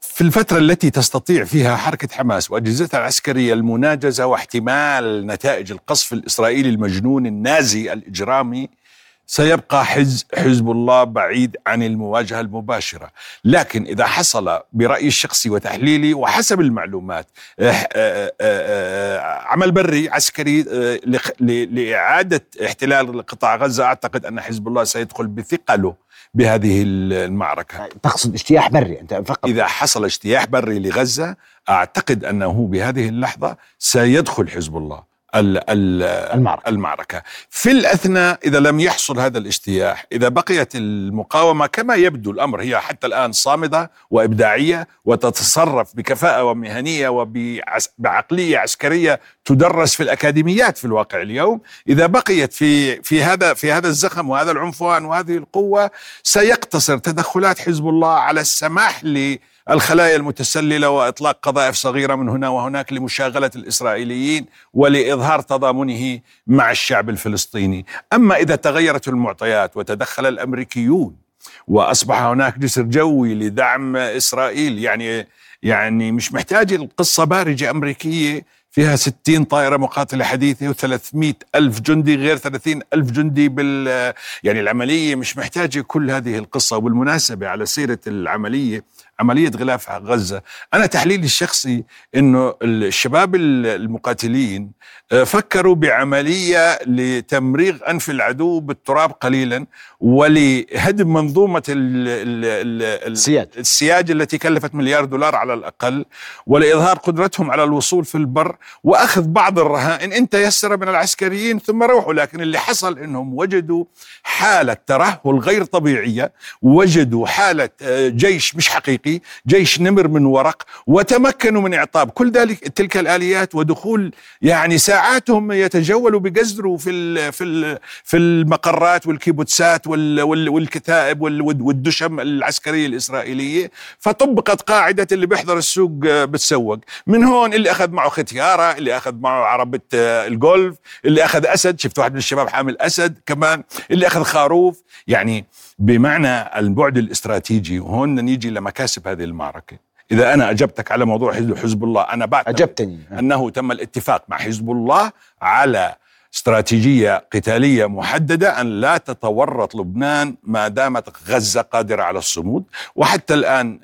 Speaker 2: في الفترة التي تستطيع فيها حركة حماس وأجهزتها العسكرية المناجزة واحتمال نتائج القصف الإسرائيلي المجنون النازي الإجرامي سيبقى حز حزب الله بعيد عن المواجهة المباشرة. لكن إذا حصل برأيي الشخصي وتحليلي وحسب المعلومات عمل بري عسكري لإعادة احتلال قطاع غزة أعتقد أن حزب الله سيدخل بثقله. بهذه المعركة.
Speaker 1: تقصد اجتياح بري أنت
Speaker 2: فقط. إذا حصل اجتياح بري لغزة أعتقد أنه بهذه اللحظة سيدخل حزب الله. المعركة. المعركة في الأثناء إذا لم يحصل هذا الاجتياح إذا بقيت المقاومة كما يبدو الأمر هي حتى الآن صامدة وإبداعية وتتصرف بكفاءة ومهنية وبعقلية عسكرية تدرس في الأكاديميات في الواقع اليوم إذا بقيت في في هذا في هذا الزخم وهذا العنفوان وهذه القوة سيقتصر تدخلات حزب الله على السماح ل الخلايا المتسللة وإطلاق قذائف صغيرة من هنا وهناك لمشاغلة الإسرائيليين ولإظهار تضامنه مع الشعب الفلسطيني، أما إذا تغيرت المعطيات وتدخل الأمريكيون وأصبح هناك جسر جوي لدعم إسرائيل يعني يعني مش محتاج القصة بارجه أمريكية فيها 60 طائرة مقاتلة حديثة و300 ألف جندي غير 30 ألف جندي بال يعني العملية مش محتاجة كل هذه القصة. وبالمناسبة على سيرة العملية عملية غلاف غزة أنا تحليلي الشخصي إنه الشباب المقاتلين آه، فكروا بعملية لتمريغ أنف العدو بالتراب قليلا ولهدم ال السياج. السياج التي كلفت مليار دولار على الأقل ولإظهار قدرتهم على الوصول في البر وأخذ بعض الرهائن إن تيسر من العسكريين ثم روحوا لكن اللي حصل إنهم وجدوا حالة ترهل غير طبيعية وجدوا حالة آه، جيش مش حقيقي جيش نمر من ورق وتمكنوا من إعطاب. كل ذلك تلك الآليات ودخول يعني ساعاتهم يتجولوا بقزروا في في في المقرات والكيبوتسات والكتائب والدشم العسكريه الاسرائيليه فطبقت قاعدة اللي بيحضر السوق آه، بتسوق. من هون اللي أخذ معه ختياره اللي أخذ معه عربة آه، الجولف اللي أخذ أسد. شفت واحد من الشباب حامل أسد كمان اللي أخذ خروف يعني بمعنى البعد الاستراتيجي. وهون نيجي لمكاسب هذه المعركة. إذا أنا أجبتك على موضوع حزب الله أنا بعد
Speaker 1: أجبتني.
Speaker 2: أنه تم الاتفاق مع حزب الله على استراتيجية قتالية محددة أن لا تتورط لبنان ما دامت غزة قادرة على الصمود. وحتى الآن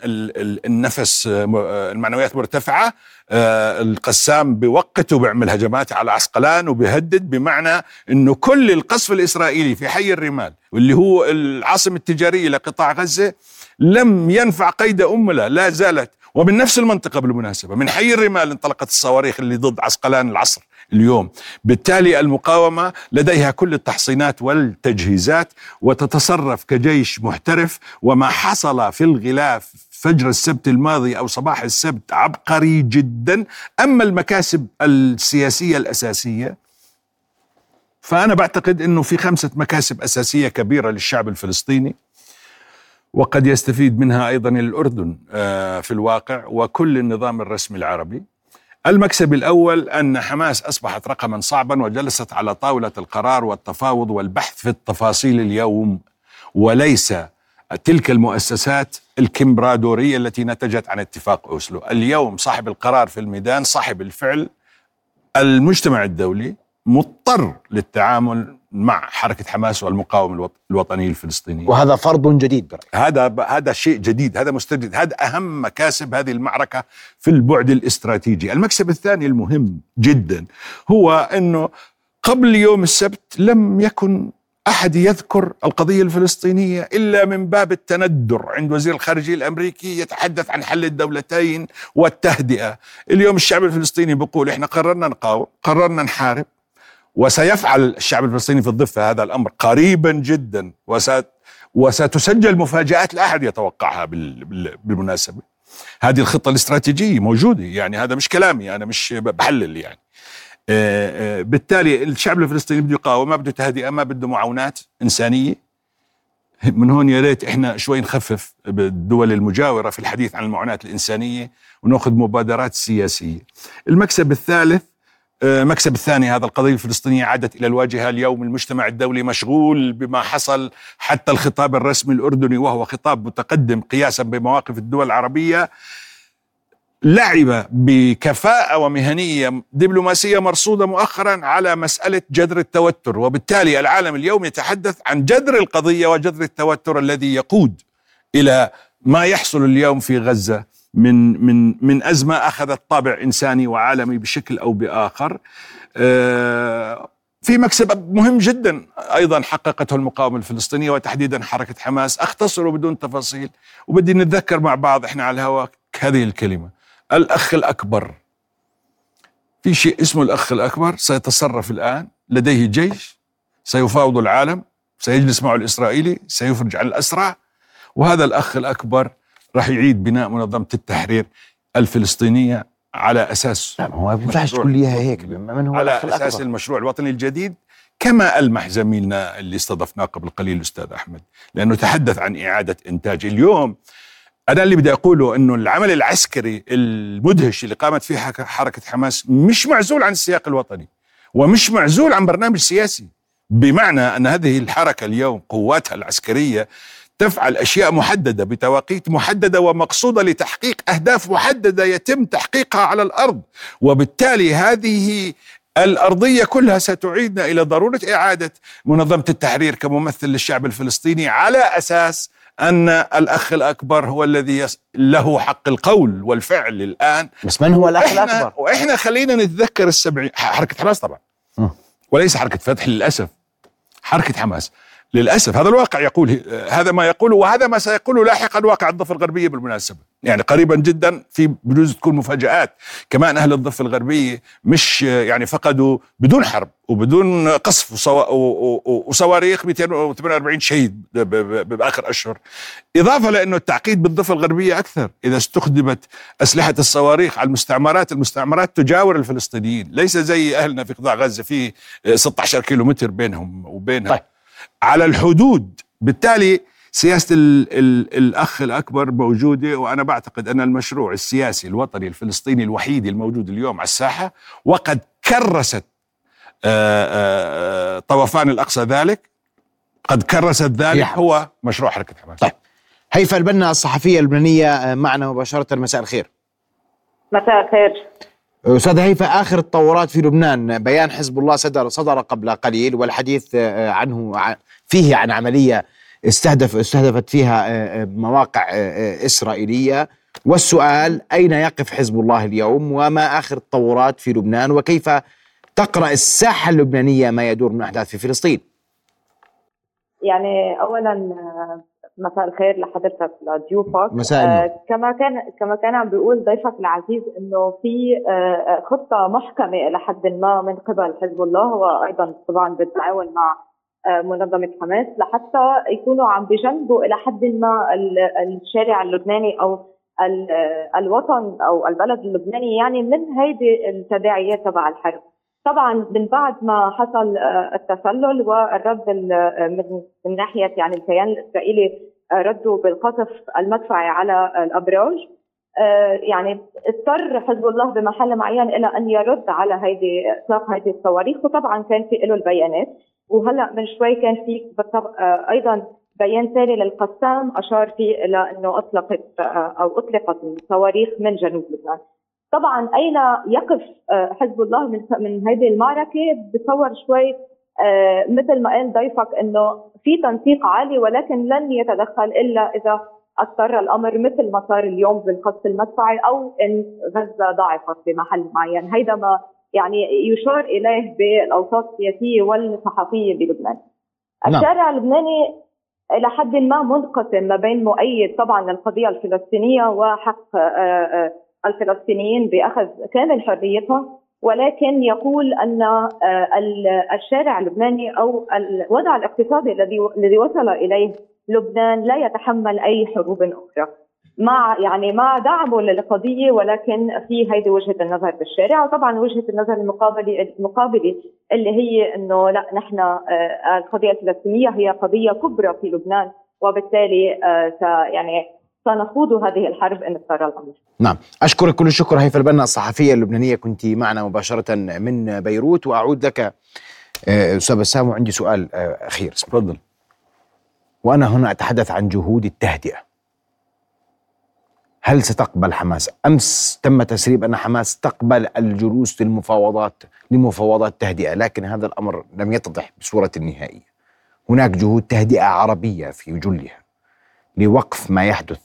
Speaker 2: النفس المعنويات مرتفعة. آه، القسام بوقت وبيعمل هجمات على عسقلان وبيهدد بمعنى أنه كل القصف الإسرائيلي في حي الرمال واللي هو العاصمة التجارية لقطاع غزة لم ينفع قيد أملة لا زالت. ومن نفس المنطقة بالمناسبة من حي الرمال انطلقت الصواريخ اللي ضد عسقلان العصر. اليوم. بالتالي المقاومة لديها كل التحصينات والتجهيزات وتتصرف كجيش محترف وما حصل في الغلاف فجر السبت الماضي أو صباح السبت عبقري جدا. أما المكاسب السياسية الأساسية فأنا بعتقد إنه في خمسة مكاسب أساسية كبيرة للشعب الفلسطيني وقد يستفيد منها أيضا الأردن آه، في الواقع وكل النظام الرسمي العربي. المكسب الأول أن حماس أصبحت رقما صعبا وجلست على طاولة القرار والتفاوض والبحث في التفاصيل اليوم وليس تلك المؤسسات الكمبرادورية التي نتجت عن اتفاق أوسلو، اليوم صاحب القرار في الميدان صاحب الفعل المجتمع الدولي مضطر للتعامل مع حركة حماس والمقاومة الوطنية الفلسطينية.
Speaker 1: وهذا فرض جديد برأيك.
Speaker 2: هذا هذا شيء جديد هذا مستجد هذا أهم مكاسب هذه المعركة في البعد الاستراتيجي. المكسب الثاني المهم جدا هو إنه قبل يوم السبت لم يكن أحد يذكر القضية الفلسطينية إلا من باب التندر عند وزير الخارجية الأمريكي يتحدث عن حل الدولتين والتهدئة. اليوم الشعب الفلسطيني بيقول إحنا قررنا نقاوم قررنا نحارب. وسيفعل الشعب الفلسطيني في الضفة هذا الأمر قريبا جدا. وست وستسجل مفاجآت لا أحد يتوقعها بالمناسبة. هذه الخطة الاستراتيجية موجودة. يعني هذا مش كلامي أنا مش بحلل يعني. آه، آه، بالتالي الشعب الفلسطيني بده يقاوم ما بده تهدئة ما بده معاونات إنسانية. من هون يا ريت إحنا شوي نخفف بالدول المجاورة في الحديث عن المعونات الإنسانية ونأخذ مبادرات سياسية. المكسب الثالث مكسب الثاني هذا القضية الفلسطينية عادت إلى الواجهة. اليوم المجتمع الدولي مشغول بما حصل حتى الخطاب الرسمي الأردني وهو خطاب متقدم قياسا بمواقف الدول العربية لعب بكفاءة ومهنية دبلوماسية مرصودة مؤخرا على مسألة جذر التوتر. وبالتالي العالم اليوم يتحدث عن جذر القضية وجذر التوتر الذي يقود إلى ما يحصل اليوم في غزة. من من من أزمة اخذت طابع إنساني وعالمي بشكل أو بآخر. آه، في مكسب مهم جدا أيضا حققته المقاومة الفلسطينية وتحديدا حركة حماس. اختصره بدون تفاصيل وبدي نتذكر مع بعض إحنا على الهواء هذه الكلمة. الأخ الأكبر. في شيء اسمه الأخ الأكبر سيتصرف الآن لديه جيش سيفاوض العالم سيجلس معه الإسرائيلي سيفرج عن الأسرى. وهذا الأخ الأكبر راح يعيد بناء منظمة التحرير الفلسطينية على أساس
Speaker 1: لا هو ما ينفعش تقول لي هيك. من
Speaker 2: هو على أساس الأكبر. المشروع الوطني الجديد كما ألمح زميلنا اللي استضفناه قبل قليل الاستاذ أحمد لأنه تحدث عن إعادة إنتاج. اليوم أنا اللي بدي أقوله إنه العمل العسكري المدهش اللي قامت فيه حركة حماس مش معزول عن السياق الوطني ومش معزول عن برنامج سياسي. بمعنى أن هذه الحركة اليوم قواتها العسكرية تفعل أشياء محددة بتواقيت محددة ومقصودة لتحقيق أهداف محددة يتم تحقيقها على الأرض وبالتالي هذه الأرضية كلها ستعيدنا إلى ضرورة إعادة منظمة التحرير كممثل للشعب الفلسطيني على أساس أن الأخ الأكبر هو الذي. له حق القول والفعل الآن
Speaker 1: بس من هو
Speaker 2: الأخ
Speaker 1: الأكبر؟
Speaker 2: وإحنا خلينا نتذكر السبعين حركة حماس طبعا. وليس حركة فتح للأسف حركة حماس للأسف هذا الواقع يقول هذا ما يقوله وهذا ما سيقوله لاحقا واقع الضفة الغربية بالمناسبة. يعني قريبا جدا في بجوز تكون مفاجآت. كمان أهل الضفة الغربية مش يعني فقدوا بدون حرب وبدون قصف وصواريخ 248 شهيد بآخر أشهر. إضافة لأنه التعقيد بالضفة الغربية أكثر. إذا استخدمت أسلحة الصواريخ على المستعمرات المستعمرات تجاور الفلسطينيين. ليس زي أهلنا في قطاع غزة في 16 كيلو متر بينهم وبينها.
Speaker 1: طيب.
Speaker 2: على الحدود بالتالي سياسة ال ال الأخ الأكبر موجودة وأنا بعتقد أن المشروع السياسي الوطني الفلسطيني الوحيد الموجود اليوم على الساحة وقد كرست آه، آه، طوفان الأقصى ذلك قد كرست ذلك. هو مشروع حركة حماس
Speaker 1: طيب. هيفا البنا الصحفية اللبنانية آه، معنا مباشرة مساء الخير.
Speaker 5: مساء الخير
Speaker 1: أستاذ هيفا آخر التطورات في لبنان بيان حزب الله صدر صدر قبل قليل والحديث آه، عنه فيه عن عملية استهدف استهدفت فيها آه، آه، مواقع إسرائيلية. والسؤال أين يقف حزب الله اليوم؟ وما آخر التطورات في لبنان؟ وكيف تقرأ الساحة اللبنانية ما يدور من أحداث في فلسطين؟
Speaker 5: يعني اولا مساء الخير لحضرتك لضيوفك
Speaker 1: مساء.
Speaker 5: آه، كما كان كما كان عم بيقول ضيفك العزيز إنه في آه، خطة محكمة إلى حد ما من قبل حزب الله وأيضا طبعا بالتعاون مع آه، منظمة حماس لحتى يكونوا عم بجنبوا إلى حد ما ال- الشارع اللبناني أو ال- الوطن أو البلد اللبناني يعني من هيدي التداعيات تبع الحرب طبعا من بعد ما حصل آه، التسلل والرد ال- آه، من ناحية يعني الكيان الإسرائيلي آه، ردوا بالقصف المدفعي على الأبراج. يعني اضطر حزب الله بمحل معين إلى أن يرد على هيدي إطلاق هيدي الصواريخ. وطبعا كان في له البيانات. وهلأ من شوي كان في أيضا بيان ثاني للقسام أشار فيه إلى إنه أطلقت أو أطلقت الصواريخ من جنوب لبنان. طبعا أين يقف آه، حزب الله من من هذه المعركة بتصور شوي آه، مثل ما قال ضيفك إنه في تنسيق عالي ولكن لن يتدخل إلا إذا اضطر الأمر مثل ما صار اليوم بالقصف المدفعي أو إن غزة ضعفت بمحل معين، هيدا ما يعني يشار إليه بالأوساط السياسية والصحفيه بلبنان.
Speaker 1: نعم.
Speaker 5: الشارع اللبناني إلى حد ما منقسم ما بين مؤيد طبعا للقضية الفلسطينية وحق آه، الفلسطينيين بأخذ كامل حريتهم ولكن يقول أن آه، ال- الشارع اللبناني أو الوضع الاقتصادي الذي الذي وصل إليه لبنان لا يتحمل أي حروب أخرى. مع يعني مع دعمه للقضية ولكن في هيدي وجهة النظر بالشارع وطبعا وجهة النظر المقابله المقابله اللي هي إنه لا نحن آه، القضية الفلسطينية هي قضية كبرى في لبنان وبالتالي آه، يعني سنخوض هذه الحرب إن اضطر الأمر.
Speaker 1: نعم. أشكرك كل الشكر هيفا البنا. الصحفية اللبنانية كنت معنا مباشرة من بيروت. وأعود لك آه، أستاذ بسام وعندي سؤال آه، أخير.
Speaker 2: تفضل.
Speaker 1: وأنا هنا أتحدث عن جهود التهدئة. هل ستقبل حماس؟ أمس تم تسريب أن حماس تقبل الجلوس للمفاوضات لمفاوضات تهدئة لكن هذا الأمر لم يتضح بصورة نهائية هناك جهود تهدئة عربية في جلها لوقف ما يحدث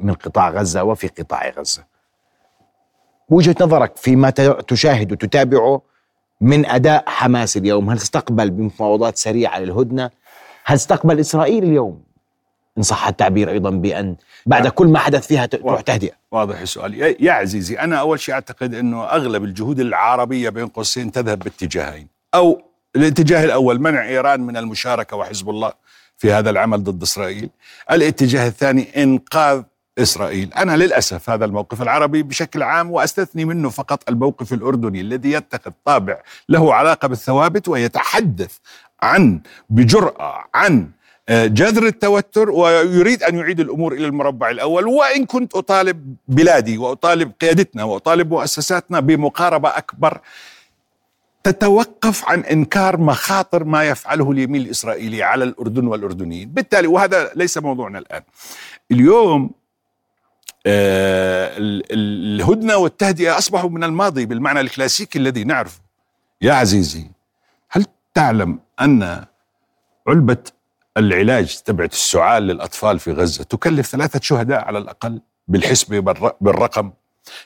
Speaker 1: من قطاع غزة وفي قطاع غزة. وجهة نظرك فيما تشاهد وتتابعه من أداء حماس اليوم. هل تستقبل بمفاوضات سريعة للهدنة؟ هل تستقبل إسرائيل اليوم؟ إن صح التعبير أيضا بأن بعد كل ما حدث فيها تروح تهدئة.
Speaker 2: واضح السؤال. يا عزيزي أنا أول شيء أعتقد إنه أغلب الجهود العربية بين قوسين تذهب باتجاهين. أو الاتجاه الأول منع إيران من المشاركة وحزب الله. في هذا العمل ضد إسرائيل. الاتجاه الثاني إنقاذ إسرائيل. أنا للأسف هذا الموقف العربي بشكل عام وأستثني منه فقط الموقف الأردني الذي يتخذ طابع له علاقة بالثوابت ويتحدث عن بجرأة عن آه، جذر التوتر ويريد أن يعيد الأمور إلى المربع الأول. وإن كنت أطالب بلادي وأطالب قيادتنا وأطالب مؤسساتنا بمقاربة أكبر تتوقف عن إنكار مخاطر ما يفعله اليمين الإسرائيلي على الأردن والأردنيين، بالتالي وهذا ليس موضوعنا الآن. اليوم آه ال- ال- الهدنة والتهدئة أصبحوا من الماضي بالمعنى الكلاسيكي الذي نعرفه. يا عزيزي هل تعلم أن علبة العلاج تبعت السعال للأطفال في غزة تكلف ثلاثة شهداء على الأقل بالحسبة بالرقم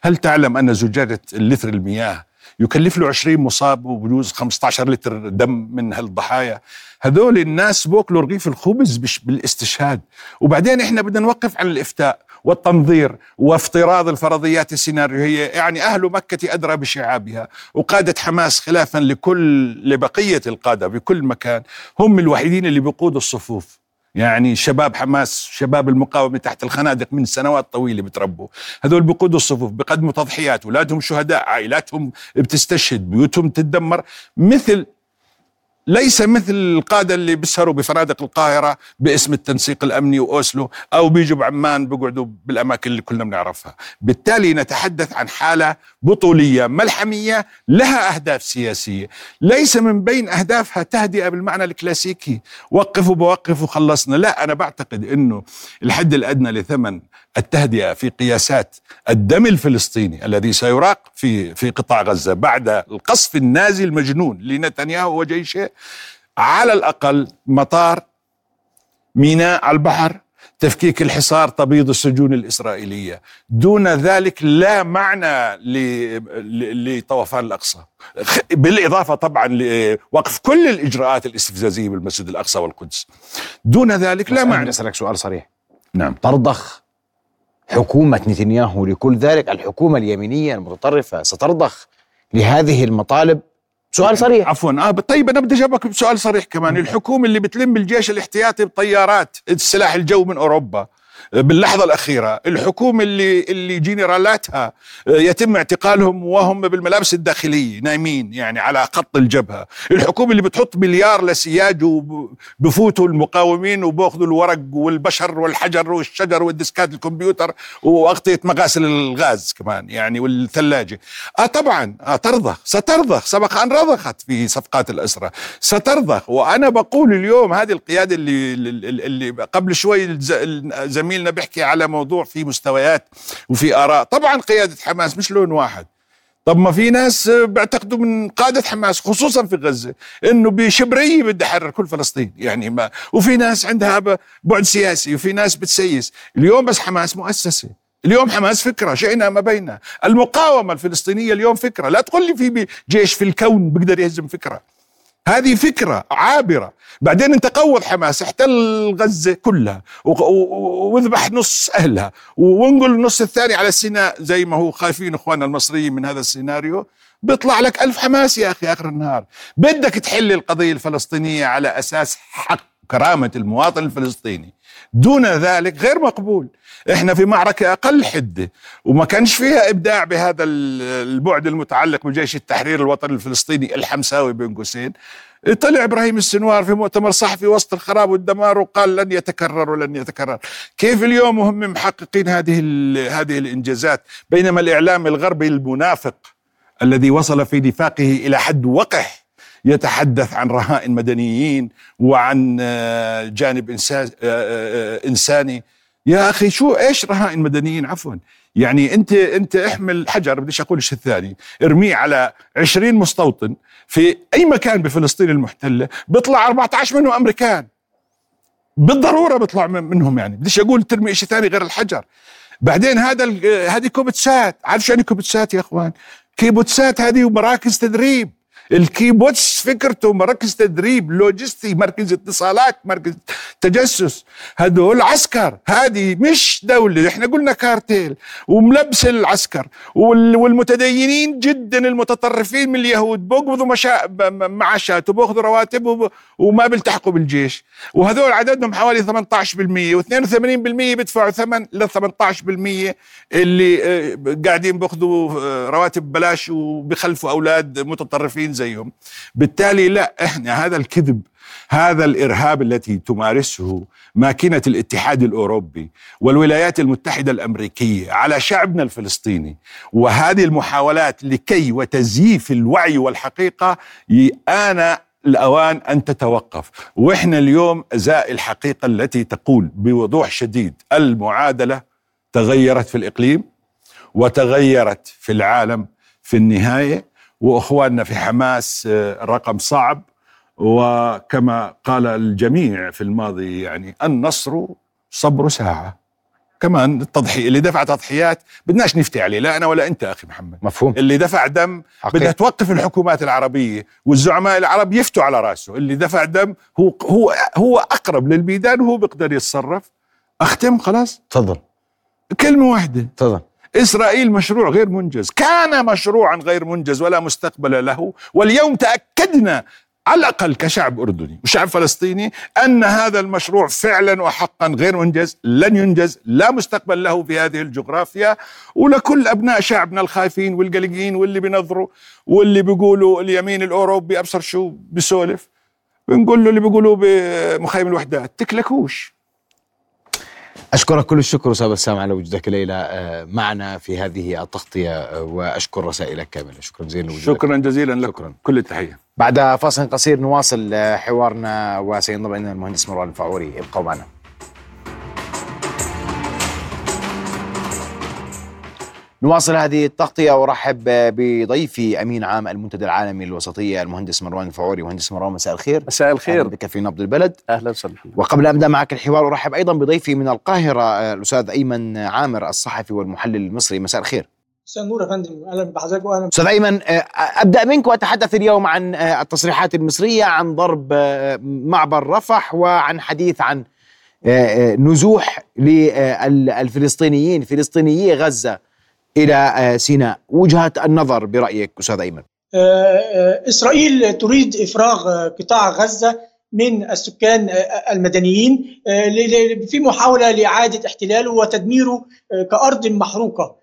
Speaker 2: هل تعلم أن زجاجة اللتر المياه يكلف له 20 مصاب وبجوز 15 لتر دم من هالضحايا. هذول الناس بوكلوا رغيف الخبز بالاستشهاد. وبعدين إحنا بدنا نوقف عن الإفتاء والتنظير وافتراض الفرضيات السيناريوهية. يعني أهل مكة أدرى بشعابها وقادة حماس خلافا لكل لبقية القادة بكل مكان. هم الوحيدين اللي بيقودوا الصفوف. يعني شباب حماس شباب المقاومة تحت الخنادق من سنوات طويلة بتربوا. هذول بقودوا الصفوف بقدموا تضحيات أولادهم شهداء عائلاتهم بتستشهد بيوتهم تتدمر مثل ليس مثل القادة اللي بيسهروا بفنادق القاهرة باسم التنسيق الأمني وأوسلو أو بيجوا بعمان بيقعدوا بالأماكن اللي كلنا بنعرفها، بالتالي نتحدث عن حالة بطولية ملحمية لها أهداف سياسية، ليس من بين أهدافها تهدئة بالمعنى الكلاسيكي، وقفوا بوقف وخلصنا، لا أنا بعتقد إنه الحد الأدنى لثمن التهدئة في قياسات الدم الفلسطيني الذي سيراق في في قطاع غزة بعد القصف النازي المجنون لنتنياهو وجيشه على الأقل مطار ميناء البحر تفكيك الحصار تبيض السجون الإسرائيلية. دون ذلك لا معنى لطوفان الأقصى. بالإضافة طبعا لوقف كل الإجراءات الاستفزازية بالمسجد الأقصى والقدس. دون ذلك لا معنى.
Speaker 1: أسألك سؤال صريح.
Speaker 2: نعم.
Speaker 1: ترضخ حكومة نتنياهو لكل ذلك الحكومة اليمينية المتطرفة سترضخ لهذه المطالب. سؤال صريح.
Speaker 2: عفوا. آه طيب أنا بدي أجاوبك بسؤال صريح كمان. الحكومة اللي بتلم الجيش الاحتياطي بطيارات السلاح الجو من أوروبا. باللحظة الأخيرة الحكومة اللي اللي جنرالاتها آه، يتم اعتقالهم وهم بالملابس الداخلية نايمين يعني على خط الجبهة. الحكومة اللي بتحط مليار لسياج وبفوتوا المقاومين وبأخذوا الورق والبشر والحجر والشجر والديسكات الكمبيوتر وأغطية مغاسل الغاز كمان يعني والثلاجة. آه طبعا آه ترضخ سترضخ سبق أن رضخت في صفقات الاسرى سترضخ وأنا بقول اليوم هذه القيادة اللي اللي قبل شوي زميل زميلنا بيحكي على موضوع في مستويات وفي آراء. طبعا قيادة حماس مش لون واحد. طب ما في ناس بيعتقدوا من قادة حماس خصوصا في غزة إنه بشبرية بدي أحرر كل فلسطين. يعني ما وفي ناس عندها بعد سياسي وفي ناس بتسيس. اليوم بس حماس مؤسسة. اليوم حماس فكرة شئنا ما بيننا المقاومة الفلسطينية اليوم فكرة. لا تقول لي في جيش في الكون بيقدر يهزم فكرة. هذه فكرة عابرة. بعدين انت قوض حماس احتل غزة كلها واذبح نص أهلها وانقل النص الثاني على سيناء زي ما هو خايفين اخواننا المصريين من هذا السيناريو. بيطلع لك ألف حماس يا أخي آخر النهار. بدك تحل القضية الفلسطينية على أساس حق كرامة المواطن الفلسطيني. دون ذلك غير مقبول. إحنا في معركة أقل حدة وما كانش فيها إبداع بهذا البعد المتعلق بجيش التحرير الوطني الفلسطيني الحمساوي بين قوسين طلع إبراهيم السنوار في مؤتمر صحفي وسط الخراب والدمار وقال لن يتكرر ولن يتكرر. كيف اليوم هم محققين هذه هذه الإنجازات؟ بينما الإعلام الغربي المنافق الذي وصل في نفاقه إلى حد وقح يتحدث عن رهائن مدنيين وعن آه، جانب آه، آه، إنساني. يا أخي شو إيش رهائن مدنيين؟ عفوا. يعني أنت أنت احمل حجر بديش أقول الشيء الثاني ارميه على 20 مستوطن في أي مكان بفلسطين المحتلة بيطلع 14 منهم أمريكان. بالضرورة بيطلع منهم يعني. بديش أقول ترمي شيء ثاني غير الحجر. بعدين هذا هذه كيبوتسات. عارف شو يعني كيبوتسات يا أخوان؟ كيبوتسات هذه مراكز تدريب. الكيبوتس فكرته مركز تدريب لوجستي مركز اتصالات مركز تجسس. هدول عسكر. هذه مش دولة. إحنا قلنا كارتيل وملبس العسكر. والمتدينين جدا المتطرفين من اليهود بيقبضوا مشا... معاشات وبياخذوا رواتب وما بيلتحقوا بالجيش. وهذول عددهم حوالي 18% و82% بيدفعوا ثمن ل 18% اللي آه، قاعدين بياخذوا آه، رواتب بلاش وبيخلفوا أولاد متطرفين زيهم. بالتالي لا إحنا هذا الكذب هذا الإرهاب التي تمارسه ماكينة الاتحاد الأوروبي والولايات المتحدة الأمريكية على شعبنا الفلسطيني وهذه المحاولات لكي وتزييف الوعي والحقيقة أنا الأوان أن تتوقف. وإحنا اليوم ازاء الحقيقة التي تقول بوضوح شديد المعادلة تغيرت في الإقليم وتغيرت في العالم في النهاية وإخواننا في حماس آه، رقم صعب. وكما قال الجميع في الماضي يعني النصر صبر ساعة. كمان التضحية اللي دفع تضحيات بدناش نفتي عليه لا أنا ولا أنت أخي محمد.
Speaker 1: مفهوم.
Speaker 2: اللي دفع دم. بدها توقف الحكومات العربية والزعماء العرب يفتوا على رأسه. اللي دفع دم هو هو هو أقرب للميدان وهو بيقدر يتصرف. أختم خلاص؟
Speaker 1: تفضل.
Speaker 2: كلمة واحدة.
Speaker 1: تفضل.
Speaker 2: إسرائيل مشروع غير منجز. كان مشروعا غير منجز ولا مستقبل له واليوم تأكدنا على الأقل كشعب أردني وشعب فلسطيني أن هذا المشروع فعلا وحقا غير منجز لن ينجز لا مستقبل له في هذه الجغرافيا. ولكل أبناء شعبنا الخايفين والقلقين واللي بينظروا واللي بيقولوا اليمين الأوروبي أبصر شو بيسولف. بنقول له اللي بيقولوا بمخيم الوحدات تكلكوش.
Speaker 1: أشكرك كل الشكر أستاذ بسام على وجودك الليلة آه، معنا في هذه التغطية آه، وأشكر رسائلك كاملة. شكرا جزيلا لوجودك.
Speaker 2: شكرا جزيلا لكم
Speaker 1: شكراً.
Speaker 2: كل التحية.
Speaker 1: بعد فاصل قصير نواصل آه، حوارنا وسينضم إلينا المهندس مروان الفاعوري ابقوا معنا. نواصل هذه التغطية وأرحب بضيفي أمين عام المنتدى العالمي للوسطية المهندس مروان الفاعوري مهندس مروان مساء الخير.
Speaker 6: مساء
Speaker 1: أهلا
Speaker 6: الخير
Speaker 1: بك في نبض البلد.
Speaker 6: أهلا وسهلا.
Speaker 1: وقبل أن أبدأ معك الحوار أرحب أيضا بضيفي من القاهرة الأستاذ أيمن عامر الصحفي والمحلل المصري. مساء الخير.
Speaker 7: مساء النور يا فندم. أهلا بحضرتك واهلا
Speaker 1: أستاذ أيمن آه، أبدأ منك وأتحدث اليوم عن التصريحات المصرية عن ضرب معبر رفح وعن حديث عن نزوح للفلسطينيين فلسطينيي غزة. إلى آه، سيناء. وجهة النظر برأيك أستاذ أيمن.
Speaker 7: آه، آه، إسرائيل تريد إفراغ قطاع غزة من السكان المدنيين في محاولة لإعادة احتلاله وتدميره كأرض محروقة.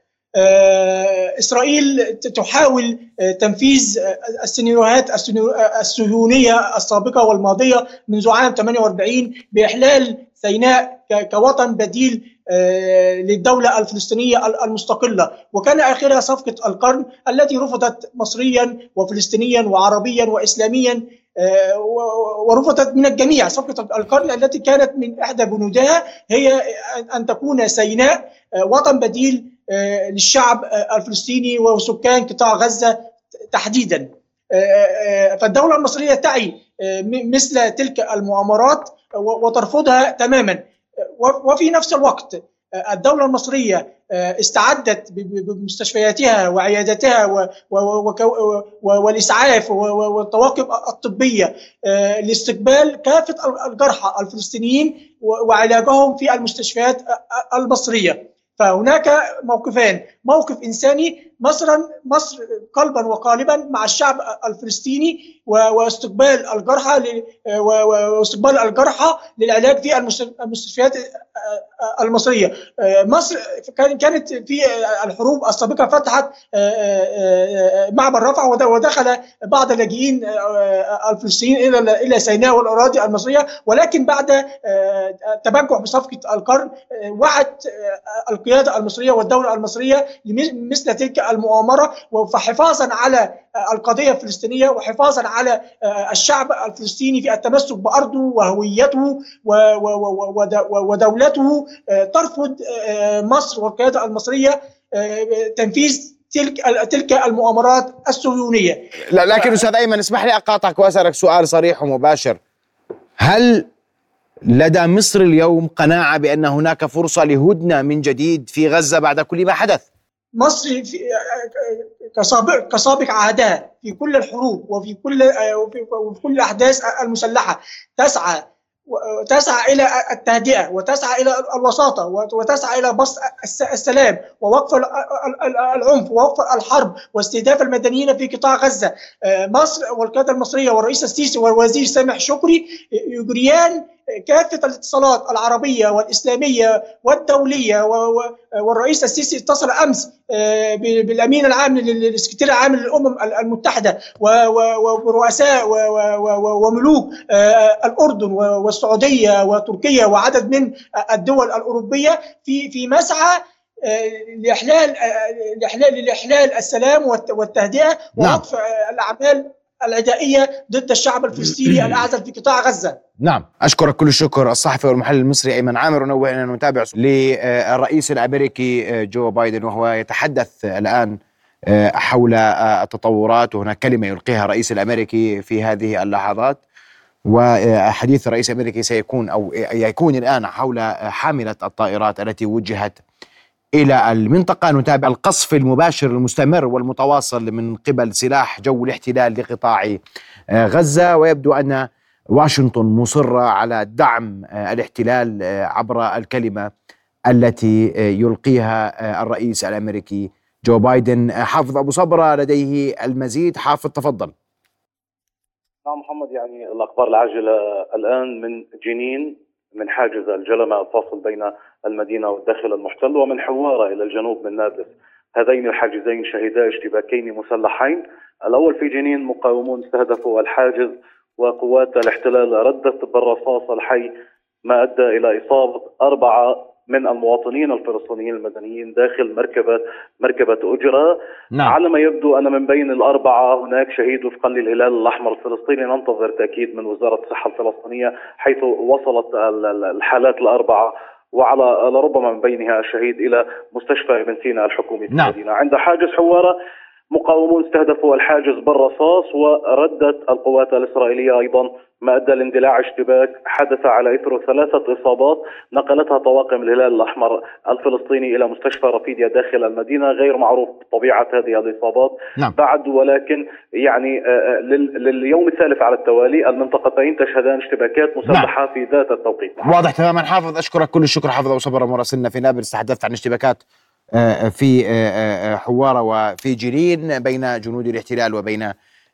Speaker 7: إسرائيل تحاول تنفيذ السيناريوهات السيناريو- الصهيونية السابقة والماضية منذ عام 48 بإحلال سيناء كوطن بديل آه، للدولة الفلسطينية ال- المستقلة. وكان آخرها صفقة القرن التي رفضت مصريا وفلسطينيا وعربيا واسلاميا آه، ورفضت من الجميع. صفقة القرن التي كانت من إحدى بنودها هي أن- تكون سيناء آه، وطن بديل للشعب الفلسطيني وسكان قطاع غزة تحديدا. فالدولة المصرية تعي مثل تلك المؤامرات وترفضها تماما. وفي نفس الوقت آه، الدولة المصرية آه، استعدت بمستشفياتها وعياداتها والإسعاف والطواقم الطبية آه، لاستقبال كافة الجرحى الفلسطينيين وعلاجهم في المستشفيات المصرية. فهناك موقفان موقف إنساني مصرا مصر قلبا وقالبا مع الشعب الفلسطيني واستقبال الجرحى واستقبال الجرحى للعلاج في المست- المستشفيات المصرية. مصر كان- كانت في الحروب السابقة فتحت معبر رفح ود- ودخل بعض اللاجئين الفلسطينيين إلى إلى سيناء والأراضي المصرية. ولكن بعد تبجح بصفقة القرن وعت القيادة المصرية والدولة المصرية لمثل تلك المؤامرة فحفاظا على القضية الفلسطينية وحفاظا على الشعب الفلسطيني في التمسك بأرضه وهويته ودولته. ترفض مصر والقيادة المصرية تنفيذ تلك تلك المؤامرات الصهيونية.
Speaker 1: لا لكن أستاذ أيمن اسمح لي أقاطعك وأسألك سؤال صريح ومباشر. هل لدى مصر اليوم قناعة بأن هناك فرصة لهدنة من جديد في غزة بعد كل ما حدث؟
Speaker 7: مصر في كسابق كسابق عهدها في كل الحروب وفي كل وفي كل الأحداث المسلحة. تسعى تسعى إلى التهدئة وتسعى إلى الوساطة وتسعى إلى بسط الس- السلام ووقف ال- ال- العنف ووقف الحرب واستهداف المدنيين في قطاع غزة. آه، مصر والقيادة المصرية والرئيس السيسي والوزير سامح شكري يجريان كافة الاتصالات العربية والإسلامية والدولية والرئيس السيسي اتصل أمس آه، بالأمين العام لل- للسكرتير العام للأمم المتحدة ورؤساء وملوك الأردن والسعودية وتركيا وعدد من الدول الأوروبية في في مسعى آه، لإحلال آه، لاحلال لإحلال السلام والت- والتهدئة
Speaker 1: نعم.
Speaker 7: ووقف الأعمال العدائيه ضد الشعب الفلسطيني الأعزل في قطاع غزة.
Speaker 1: نعم. أشكرك كل الشكر الصحفي والمحلل المصري أيمن عامر ونوه أننا نتابع للرئيس الأمريكي آه، جو بايدن وهو يتحدث الآن آه، حول آه، التطورات وهناك كلمة يلقيها الرئيس الأمريكي في هذه اللحظات وحديث الرئيس الأمريكي سيكون أو يكون الآن حول حاملة الطائرات التي وجهت إلى المنطقة. نتابع القصف المباشر المستمر والمتواصل من قبل سلاح جو الاحتلال لقطاع غزة. ويبدو أن واشنطن مصرة على دعم الاحتلال عبر الكلمة التي يلقيها الرئيس الأمريكي جو بايدن. حافظ أبو صبرة لديه المزيد. حافظ تفضل.
Speaker 3: نعم محمد يعني الأخبار العاجلة الآن من جنين من حاجز الجلمة الفاصل بين المدينة والداخل المحتل ومن حوارة إلى الجنوب من نابلس هذين الحاجزين شهدا اشتباكين مسلحين. الأول في جنين مقاومون استهدفوا الحاجز وقوات الاحتلال ردت بالرصاص الحي ما أدى إلى إصابة أربعة من المواطنين الفلسطينيين المدنيين داخل مركبة مركبة أجرة. نعم. على ما يبدو أن من بين الأربعة هناك شهيد وفقا للهلال الأحمر الفلسطيني. ننتظر تأكيد من وزارة الصحة الفلسطينية حيث وصلت الحالات الأربعة. وعلى لربما من بينها الشهيد إلى مستشفى ابن سينا الحكومي في نعم. المدينة عند حاجز حوارة مقاومون استهدفوا الحاجز بالرصاص وردت القوات الإسرائيلية أيضا ما ادى لاندلاع اشتباك حدث على اثره ثلاثة إصابات نقلتها طواقم الهلال الأحمر الفلسطيني إلى مستشفى رفيديا داخل المدينة غير معروف طبيعه هذه الإصابات نعم. بعد ولكن يعني آه، آه، لليوم الثالث على التوالي المنطقتين تشهدان اشتباكات مسلحه نعم. في ذات التوقيت
Speaker 1: واضح تماما حافظ أشكرك كل الشكر حافظ أبو صبر مراسلنا في نابلس تحدثت عن اشتباكات في حواره وفي جرين بين جنود الاحتلال وبين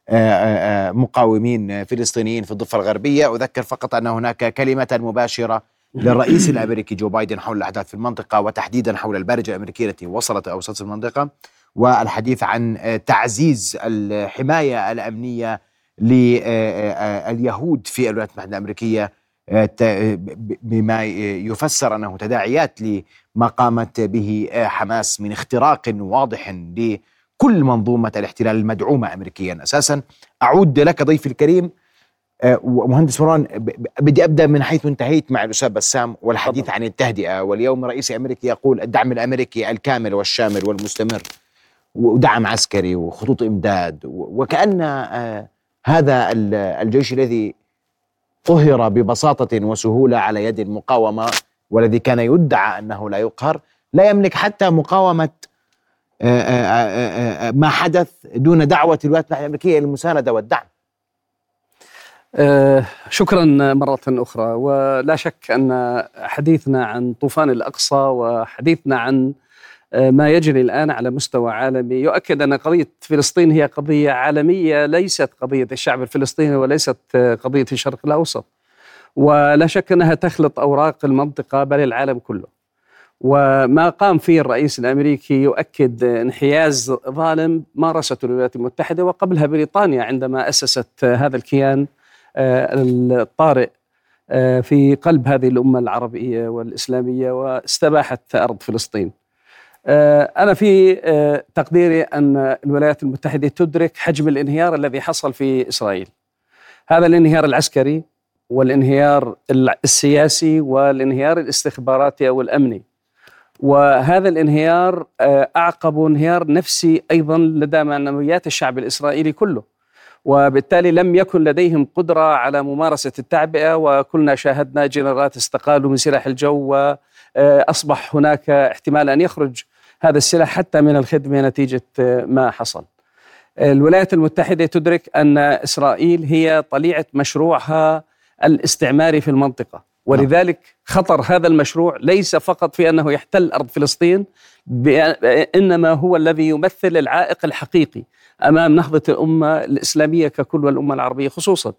Speaker 1: آه، آه، آه، مقاومين فلسطينيين في الضفة الغربية. أذكر فقط أن هناك كلمة مباشرة للرئيس الأمريكي جو بايدن حول الأحداث في المنطقة وتحديدا حول البارجة الأمريكية التي وصلت أو وصلت المنطقة والحديث عن تعزيز الحماية الأمنية لليهود في الولايات المتحدة الأمريكية بما يفسر أنه تداعيات لما قامت به حماس من اختراق واضح كل منظومة الاحتلال المدعومة أمريكيا. أساسا أعود لك ضيفي الكريم آه، مهندس مروان بدي أبدأ من حيث انتهيت مع الأستاذ بسام والحديث عن التهدئة. واليوم الرئيس الأمريكي يقول الدعم الأمريكي الكامل والشامل والمستمر ودعم عسكري وخطوط إمداد وكأن آه، هذا الجيش الذي قهر ببساطة وسهولة على يد المقاومة والذي كان يدعى أنه لا يقهر. لا يملك حتى مقاومة آه، آه، آه، ما حدث دون دعوة الولايات المتحدة الأمريكية للمساندة والدعم.
Speaker 8: شكرا مرة أخرى. ولا شك أن حديثنا عن طوفان الأقصى وحديثنا عن ما يجري الآن على مستوى عالمي. يؤكد أن قضية فلسطين هي قضية عالمية ليست قضية الشعب الفلسطيني وليست قضية الشرق الأوسط. ولا شك أنها تخلط أوراق المنطقة بل العالم كله. وما قام فيه الرئيس الأمريكي يؤكد انحياز ظالم مارسته الولايات المتحدة وقبلها بريطانيا عندما أسست هذا الكيان آه، الطارئ آه، في قلب هذه الأمة العربية والإسلامية واستباحت أرض فلسطين. آه، أنا في تقديري أن الولايات المتحدة تدرك حجم الانهيار الذي حصل في إسرائيل. هذا الانهيار العسكري والانهيار السياسي والانهيار الاستخباراتي أو الأمني. وهذا الانهيار آه، أعقب انهيار نفسي أيضا لدى معنويات الشعب الإسرائيلي كله وبالتالي لم يكن لديهم قدرة على ممارسة التعبئة وكلنا شاهدنا جنرالات استقالوا من سلاح الجو وأصبح هناك احتمال أن يخرج هذا السلاح حتى من الخدمة نتيجة آه، ما حصل. الولايات المتحدة تدرك أن إسرائيل هي طليعة مشروعها الاستعماري في المنطقة. ولذلك خطر هذا المشروع ليس فقط في أنه يحتل أرض فلسطين إنما هو الذي يمثل العائق الحقيقي أمام نهضة الأمة الإسلامية ككل والامه العربية خصوصا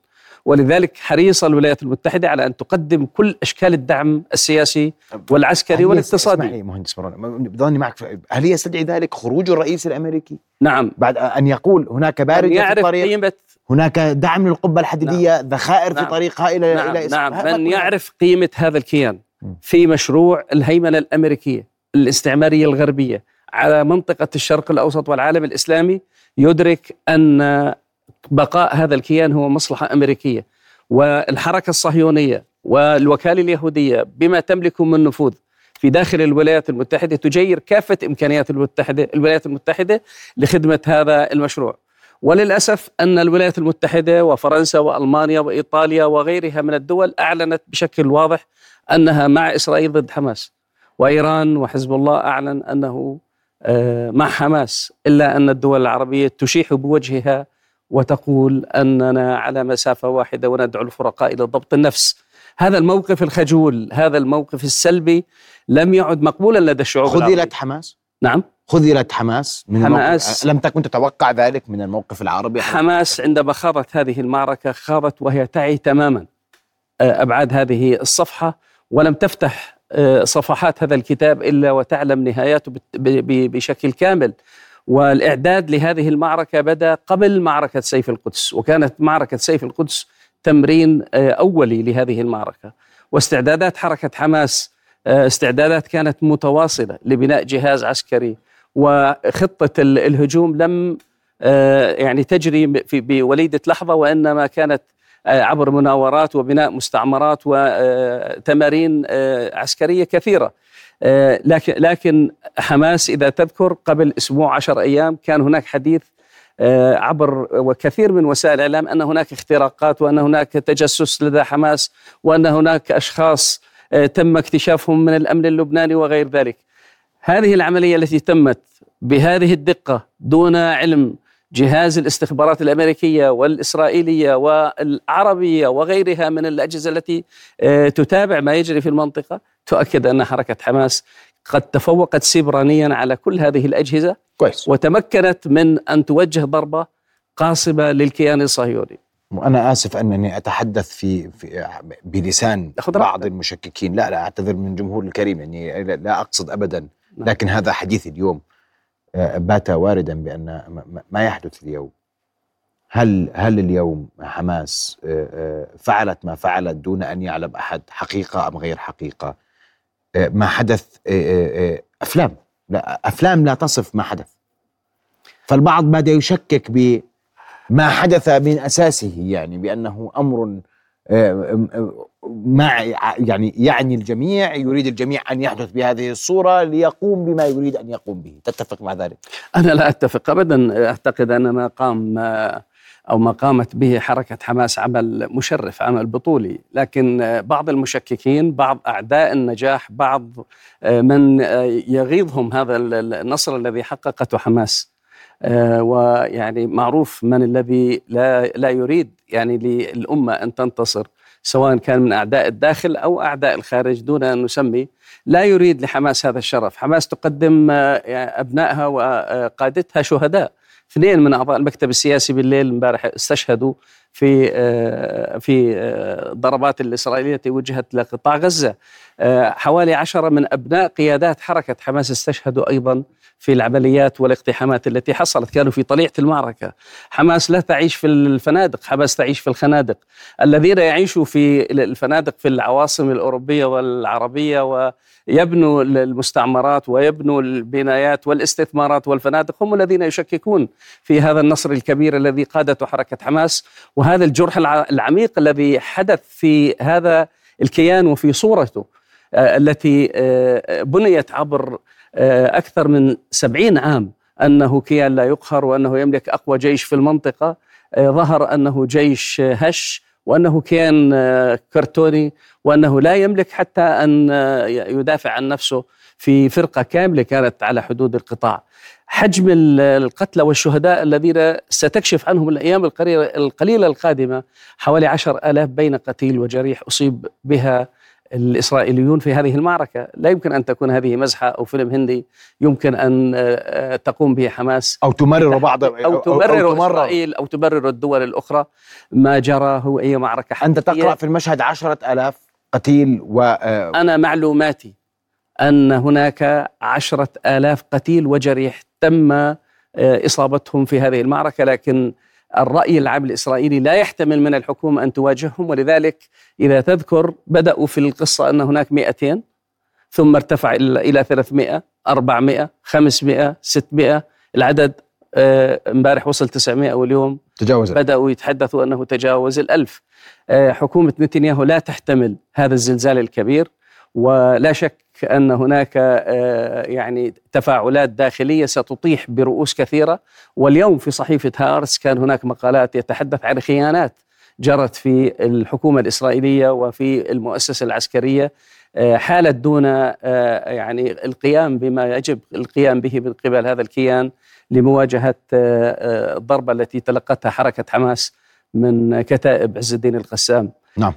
Speaker 8: ولذلك حريصه الولايات المتحدة على أن تقدم كل أشكال الدعم السياسي والعسكري والاقتصادي.
Speaker 1: اسمعني مهندس مروان بضلني معك هل يستدعي ذلك خروج الرئيس الأمريكي؟
Speaker 8: نعم
Speaker 1: بعد أن يقول هناك بارده
Speaker 8: يعرف في الطريق قيمه
Speaker 1: هناك دعم للقبة الحديدية نعم. ذخائر نعم. في طريقها إلى
Speaker 8: نعم. إلى نعم من يعرف قيمة هذا الكيان في مشروع الهيمنة الأمريكية الاستعمارية الغربية على منطقة الشرق الأوسط والعالم الإسلامي يدرك أن بقاء هذا الكيان هو مصلحة أمريكية. والحركة الصهيونية والوكالة اليهودية بما تملك من نفوذ في داخل الولايات المتحدة تجير كافة إمكانيات المتحدة الولايات المتحدة لخدمة هذا المشروع. وللأسف أن الولايات المتحدة وفرنسا وألمانيا وإيطاليا وغيرها من الدول أعلنت بشكل واضح أنها مع إسرائيل ضد حماس. وإيران وحزب الله أعلن أنه آه، مع حماس إلا أن الدول العربية تشيح بوجهها وتقول أننا على مسافة واحدة وندعو الفرقاء إلى ضبط النفس. هذا الموقف الخجول هذا الموقف السلبي لم يعد مقبولا لدى الشعوب
Speaker 1: خذلت حماس.
Speaker 8: نعم.
Speaker 1: خذلت حماس
Speaker 8: من حماس.
Speaker 1: لم تكن تتوقع ذلك من الموقف العربي؟
Speaker 8: حماس عندما خاضت هذه المعركة خاضت وهي تعي تماما آه، أبعاد هذه الصفحة ولم تفتح آه، صفحات هذا الكتاب إلا وتعلم نهاياته بشكل كامل. والإعداد لهذه المعركة بدأ قبل معركة سيف القدس وكانت معركة سيف القدس تمرين آه، أولي لهذه المعركة. واستعدادات حركة حماس استعدادات كانت متواصلة لبناء جهاز عسكري وخطة الهجوم لم آه، يعني تجري في بوليدة لحظة وإنما كانت آه، عبر مناورات وبناء مستعمرات وتمارين آه، عسكرية كثيرة. لكن لكن حماس إذا تذكر قبل أسبوع عشر أيام كان هناك حديث عبر وكثير من وسائل الإعلام أن هناك اختراقات وأن هناك تجسس لدى حماس وأن هناك أشخاص تم اكتشافهم من الأمن اللبناني وغير ذلك. هذه العملية التي تمت بهذه الدقة دون علم جهاز الاستخبارات الأمريكية والإسرائيلية والعربية وغيرها من الأجهزة التي آه، تتابع ما يجري في المنطقة تؤكد أن حركة حماس قد تفوقت سيبرانيا على كل هذه الأجهزة.
Speaker 1: كويس.
Speaker 8: وتمكنت من أن توجه ضربة قاصبة للكيان الصهيوني.
Speaker 1: وأنا آسف أنني أتحدث في, في بلسان بعض المشككين. لا لا أعتذر من الجمهور الكريم يعني لا أقصد أبدا نعم. لكن هذا حديث اليوم. بات واردا بأن ما يحدث اليوم. هل هل اليوم حماس آه، آه، فعلت ما فعلت دون أن يعلم أحد حقيقة أم غير حقيقة؟ ما حدث أفلام. لا أفلام لا تصف ما حدث. فالبعض بدا يشكك بما حدث من أساسه يعني بأنه أمر مع يعني يعني الجميع يريد الجميع أن يحدث بهذه الصورة ليقوم بما يريد أن يقوم به، تتفق مع ذلك؟
Speaker 8: أنا لا أتفق ابدا، أعتقد أن ما قام أو ما قامت به حركة حماس عمل مشرف، عمل بطولي، لكن بعض المشككين، بعض أعداء النجاح، بعض من يغيظهم هذا النصر الذي حققته حماس. ويعني معروف من الذي لا لا يريد يعني للأمة أن تنتصر سواء كان من أعداء الداخل أو أعداء الخارج دون أن نسمي. لا يريد لحماس هذا الشرف، حماس تقدم آه، أبنائها وقادتها شهداء. اثنين من أعضاء المكتب السياسي بالليل امبارح استشهدوا في آه، في الضربات آه، الإسرائيلية التي وجهت لقطاع غزة. حوالي عشرة من أبناء قيادات حركة حماس استشهدوا أيضا. في العمليات والاقتحامات التي حصلت. كانوا في طليعة المعركة. حماس لا تعيش في الفنادق. حماس تعيش في الخنادق. الذين يعيشوا في الفنادق في العواصم الأوروبية والعربية ويبنوا المستعمرات ويبنوا البنايات والاستثمارات والفنادق هم الذين يشككون في هذا النصر الكبير الذي قادته حركة حماس. وهذا الجرح العميق الذي حدث في هذا الكيان وفي صورته آه، التي آه، بنيت عبر أكثر من سبعين عام أنه كيان لا يقهر وأنه يملك أقوى جيش في المنطقة. آه، ظهر أنه جيش هش وأنه كيان آه، كرتوني وأنه لا يملك حتى أن يدافع عن نفسه في فرقة كاملة كانت على حدود القطاع. حجم القتلى والشهداء الذين ستكشف عنهم الأيام القليلة القادمة حوالي عشر ألاف بين قتيل وجريح أصيب بها الإسرائيليون في هذه المعركة. لا يمكن أن تكون هذه مزحة أو فيلم هندي. يمكن أن آه، آه، تقوم به حماس.
Speaker 1: أو تمرر بعض
Speaker 8: أو, أو تمرر أو إسرائيل أو تبرر الدول الأخرى. ما جرى هو أي معركة
Speaker 1: حقيقية. أنت تقرأ في المشهد عشرة ألاف قتيل و
Speaker 8: آه، أنا معلوماتي أن هناك عشرة آلاف قتيل وجريح تم إصابتهم في هذه المعركة. لكن الرأي العام الإسرائيلي لا يحتمل من الحكومة أن تواجههم ولذلك إذا تذكر بدأوا في القصة أن هناك 200 ثم ارتفع إلى 300 400 500 600 العدد آه، امبارح وصل 900 واليوم
Speaker 1: تجاوز
Speaker 8: بدأوا يتحدثوا أنه تجاوز الألف. آه، حكومة نتنياهو لا تحتمل هذا الزلزال الكبير ولا شك ان هناك آه، يعني تفاعلات داخلية ستطيح برؤوس كثيرة. واليوم في صحيفة هارس كان هناك مقالات يتحدث عن خيانات جرت في الحكومة الإسرائيلية وفي المؤسسة العسكرية آه، حالت دون آه، يعني القيام بما يجب القيام به من قبل هذا الكيان لمواجهة الضربة التي تلقتها حركة حماس من كتائب عز الدين القسام.
Speaker 1: نعم.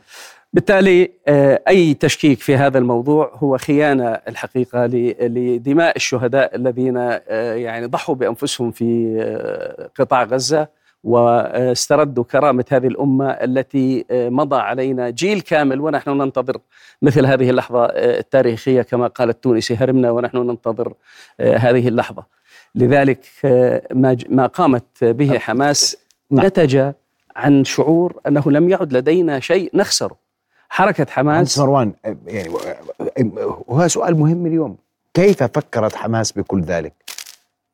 Speaker 8: بالتالي آه، أي تشكيك في هذا الموضوع هو خيانة الحقيقة لدماء الشهداء الذين آه، يعني ضحوا بأنفسهم في آه، قطاع غزة واستردوا كرامة هذه الأمة التي مضى علينا جيل كامل ونحن ننتظر مثل هذه اللحظة التاريخية كما قال التونسي هرمنا ونحن ننتظر هذه اللحظة. لذلك ما قامت به حماس نعم. نتج عن شعور أنه لم يعد لدينا شيء نخسره. حركة حماس.
Speaker 1: مروان يعني وهذا سؤال مهم اليوم. كيف فكرت حماس بكل ذلك؟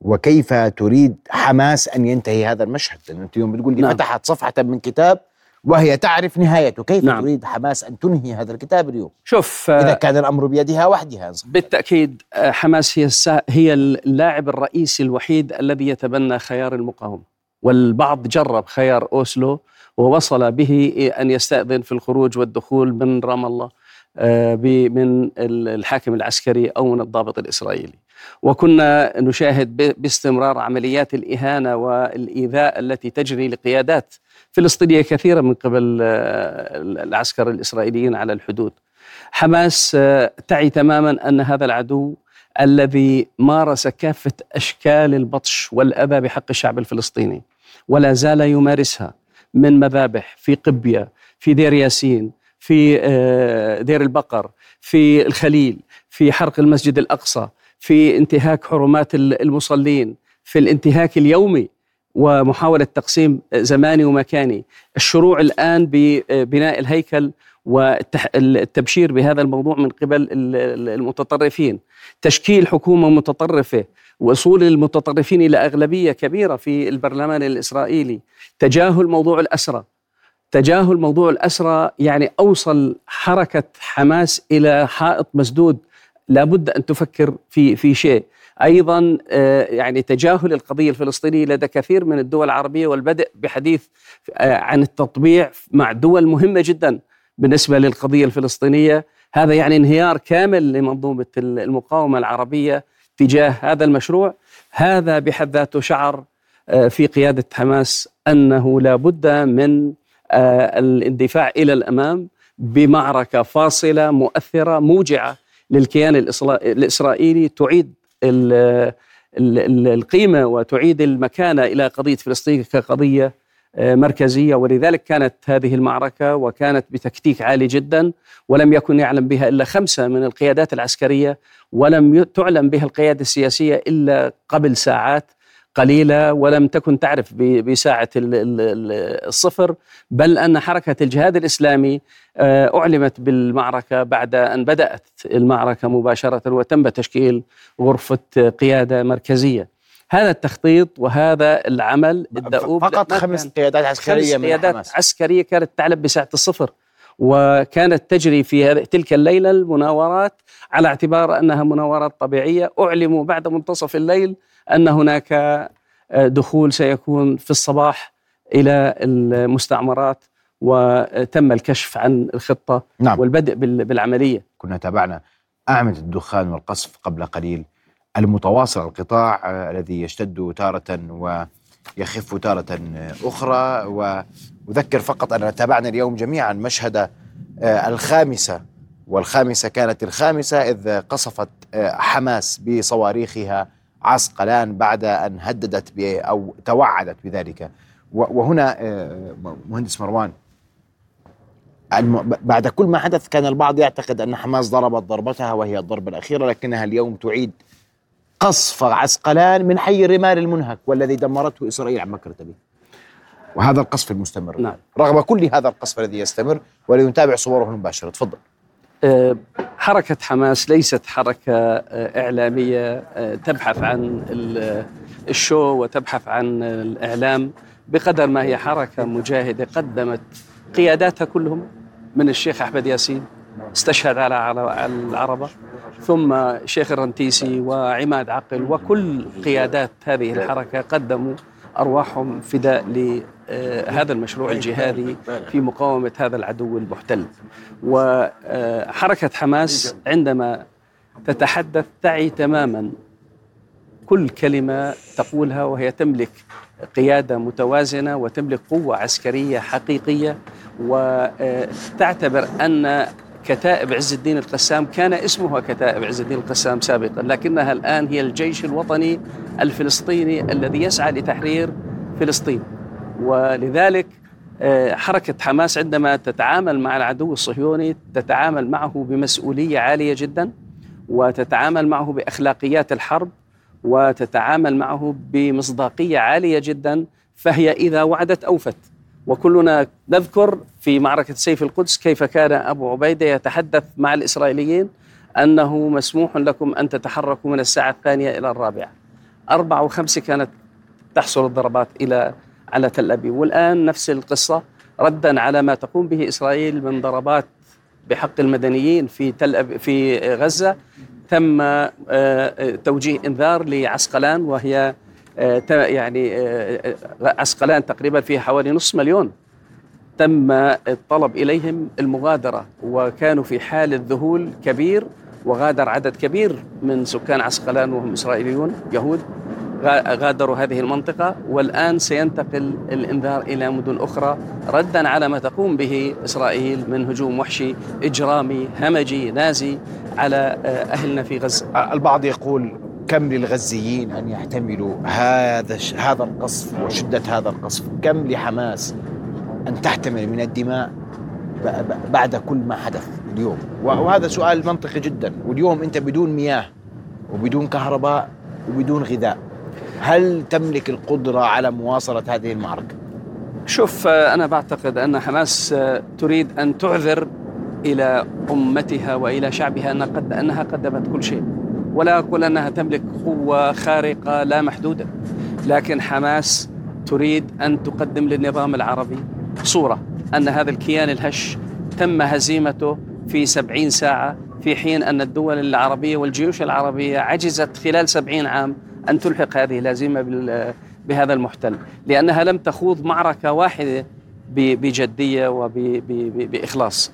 Speaker 1: وكيف تريد حماس أن ينتهي هذا المشهد؟ لأن أنت اليوم بتقول لي نعم. فتحت صفحة من كتاب وهي تعرف نهايته. كيف نعم. تريد حماس أن تنهي هذا الكتاب اليوم؟
Speaker 8: شوف
Speaker 1: إذا كان الأمر بيدها وحدها.
Speaker 8: بالتأكيد آه، حماس هي هي اللاعب الرئيسي الوحيد الذي يتبنى خيار المقاومة. والبعض جرب خيار أوسلو ووصل به أن يستأذن في الخروج والدخول من رام الله آه، من الحاكم العسكري أو من الضابط الإسرائيلي. وكنا نشاهد باستمرار عمليات الإهانة والإيذاء التي تجري لقيادات فلسطينية كثيرة من قبل آه، العسكر الإسرائيليين على الحدود. حماس آه، تعي تماما أن هذا العدو الذي مارس كافة أشكال البطش والأذى بحق الشعب الفلسطيني ولا زال يمارسها. من مذابح في قبية في دير ياسين في آه، دير البقر في الخليل في حرق المسجد الأقصى في انتهاك حرمات المصلين في الانتهاك اليومي ومحاولة تقسيم زماني ومكاني. الشروع الآن ببناء الهيكل والتبشير بهذا الموضوع من قبل المتطرفين. تشكيل حكومة متطرفة وصول المتطرفين إلى أغلبية كبيرة في البرلمان الإسرائيلي. تجاهل موضوع الأسرى. تجاهل موضوع الأسرى يعني أوصل حركة حماس إلى حائط مسدود. لابد أن تفكر في في شيء. أيضا آه، يعني تجاهل القضية الفلسطينية لدى كثير من الدول العربية والبدء بحديث آه، عن التطبيع مع دول مهمة جدا بالنسبة للقضية الفلسطينية. هذا يعني انهيار كامل لمنظومة المقاومة العربية. تجاه هذا المشروع. هذا بحد ذاته شعر آه، في قيادة حماس أنه لا بد من آه، الاندفاع إلى الأمام بمعركة فاصلة مؤثرة موجعة للكيان الإسرائيلي تعيد القيمة وتعيد المكانة إلى قضية فلسطين كقضية آه، مركزية ولذلك كانت هذه المعركة وكانت بتكتيك عالي جدا ولم يكن يعلم بها إلا خمسة من القيادات العسكرية ولم تعلم بها القيادة السياسية إلا قبل ساعات قليلة ولم تكن تعرف بساعة الصفر. بل أن حركة الجهاد الإسلامي آه، أعلمت بالمعركة بعد أن بدأت المعركة مباشرة وتم تشكيل غرفة قيادة مركزية. هذا التخطيط وهذا العمل الدؤوب
Speaker 1: فقط خمس قيادات عسكرية
Speaker 8: خمس قيادات حماس. عسكرية كانت تعلم بساعة الصفر وكانت تجري في تلك الليلة المناورات على اعتبار أنها مناورات طبيعية أعلموا بعد منتصف الليل أن هناك آه، دخول سيكون في الصباح إلى المستعمرات وتم الكشف عن الخطة نعم. والبدء بالعملية
Speaker 1: كنا تابعنا أعمدة الدخان والقصف قبل قليل المتواصل القطاع آه، الذي يشتد تارة ويخف تارة أخرى. وأذكر فقط أننا تابعنا اليوم جميعا مشهد آه، الخامسة. والخامسة كانت الخامسة إذ قصفت آه، حماس بصواريخها عسقلان بعد أن هددت أو توعدت بذلك. وهنا مهندس مروان بعد كل ما حدث كان البعض يعتقد أن حماس ضربت ضربتها وهي الضربة الأخيرة لكنها اليوم تعيد قصف عسقلان من حي الرمال المنهك والذي دمرته إسرائيل عن مكرة به. وهذا القصف المستمر. نعم. رغم كل هذا القصف الذي يستمر ولنتابع صوره المباشرة تفضل.
Speaker 8: أه، حركة حماس ليست حركة أه، إعلامية أه، تبحث عن الشو وتبحث عن الإعلام. بقدر ما هي حركة مجاهدة قدمت قياداتها كلهم من الشيخ أحمد ياسين استشهد على العربة. ثم شيخ الرنتيسي وعماد عقل وكل قيادات هذه الحركة قدموا أرواحهم فداء لهذا المشروع الجهادي في مقاومة هذا العدو المحتل. وحركة حماس عندما تتحدث تعي تماما كل كلمة تقولها وهي تملك قيادة متوازنة وتملك قوة عسكرية حقيقية وتعتبر أن كتائب عز الدين القسام. كان اسمها كتائب عز الدين القسام سابقا لكنها الآن هي الجيش الوطني الفلسطيني الذي يسعى لتحرير فلسطين. ولذلك آه، حركة حماس عندما تتعامل مع العدو الصهيوني تتعامل معه بمسؤولية عالية جدا وتتعامل معه بأخلاقيات الحرب وتتعامل معه بمصداقية عالية جدا فهي إذا وعدت أوفت. وكلنا نذكر في معركة سيف القدس كيف كان أبو عبيدة يتحدث مع الإسرائيليين أنه مسموح لكم أن تتحركوا من الساعة الثانية إلى الرابعة. أربعة وخمسة كانت تحصل الضربات إلى على تل أبيب. والآن نفس القصة ردا على ما تقوم به إسرائيل من ضربات بحق المدنيين في تل أبي في غزة. تم آه، آه، توجيه إنذار لعسقلان وهي يعني عسقلان تقريبا فيها حوالي نصف مليون. تم الطلب إليهم المغادرة وكانوا في حاله ذهول كبير وغادر عدد كبير من سكان عسقلان وهم إسرائيليون يهود غادروا هذه المنطقة. والآن سينتقل الإنذار إلى مدن أخرى ردا على ما تقوم به إسرائيل من هجوم وحشي إجرامي همجي نازي على آه، أهلنا في غزة.
Speaker 1: البعض يقول كم للغزيين أن يحتملوا هذا هذا القصف وشدة هذا القصف؟ كم لحماس أن تحتمل من الدماء بعد كل ما حدث اليوم؟ وهذا سؤال منطقي جدا. واليوم أنت بدون مياه وبدون كهرباء وبدون غذاء هل تملك القدرة على مواصلة هذه المعركة؟
Speaker 8: شوف أنا بعتقد أن حماس تريد أن تعذر إلى أمتها وإلى شعبها أن قد أنها قدمت كل شيء. ولا أقول أنها تملك قوة خارقة لا محدودة لكن حماس تريد أن تقدم للنظام العربي صورة أن هذا الكيان الهش تم هزيمته في سبعين ساعة في حين أن الدول العربية والجيوش العربية عجزت خلال سبعين عام أن تلحق هذه الهزيمة بهذا المحتل لأنها لم تخوض معركة واحدة بجدية وبإخلاص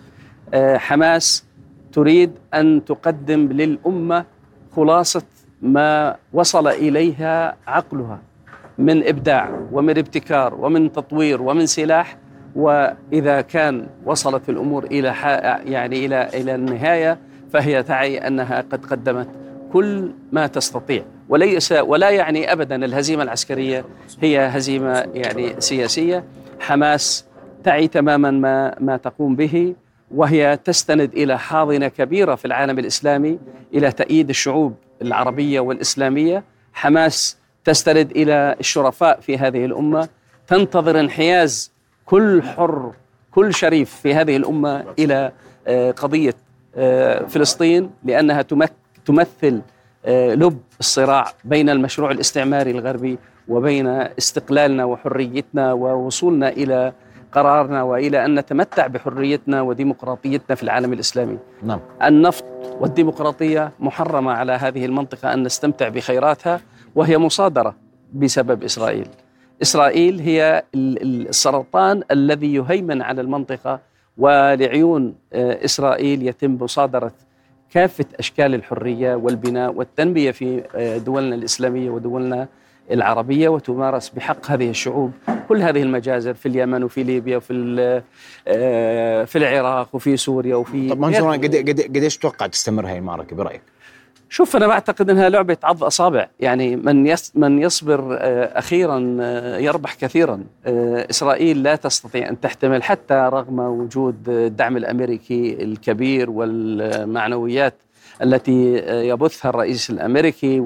Speaker 8: آه، حماس تريد أن تقدم للأمة خلاصة ما وصل إليها عقلها من إبداع ومن ابتكار ومن تطوير ومن سلاح وإذا كان وصلت الأمور إلى يعني إلى إلى النهاية فهي تعي أنها قد قدمت كل ما تستطيع. وليس ولا يعني ابدا الهزيمة العسكرية هي هزيمة يعني سياسية. حماس تعي تماما ما ما تقوم به. وهي تستند إلى حاضنة كبيرة في العالم الإسلامي إلى تأييد الشعوب العربية والإسلامية. حماس تستند إلى الشرفاء في هذه الأمة. تنتظر انحياز كل حر كل شريف في هذه الأمة إلى آه، قضية آه، فلسطين لأنها تمثل آه، لب الصراع بين المشروع الاستعماري الغربي وبين استقلالنا وحريتنا ووصولنا إلى قرارنا وإلى أن نتمتع بحريتنا وديمقراطيتنا في العالم الإسلامي.
Speaker 1: نعم.
Speaker 8: النفط والديمقراطية محرمة على هذه المنطقة أن نستمتع بخيراتها وهي مصادرة بسبب إسرائيل. إسرائيل هي السرطان الذي يهيمن على المنطقة ولعيون آه، إسرائيل يتم مصادرة كافة أشكال الحرية والبناء والتنمية في آه، دولنا الإسلامية ودولنا العربية وتمارس بحق هذه الشعوب. كل هذه المجازر في اليمن وفي ليبيا وفي آه، في العراق وفي سوريا وفي
Speaker 1: طب منصور قديش تتوقع تستمر هذه المعركة برأيك؟
Speaker 8: شوف أنا بعتقد إنها لعبة عض أصابع. يعني من من يصبر آه، أخيرا آه، يربح كثيرا. إسرائيل لا تستطيع أن تحتمل حتى رغم وجود الدعم الأمريكي الكبير والمعنويات التي يبثها الرئيس الأمريكي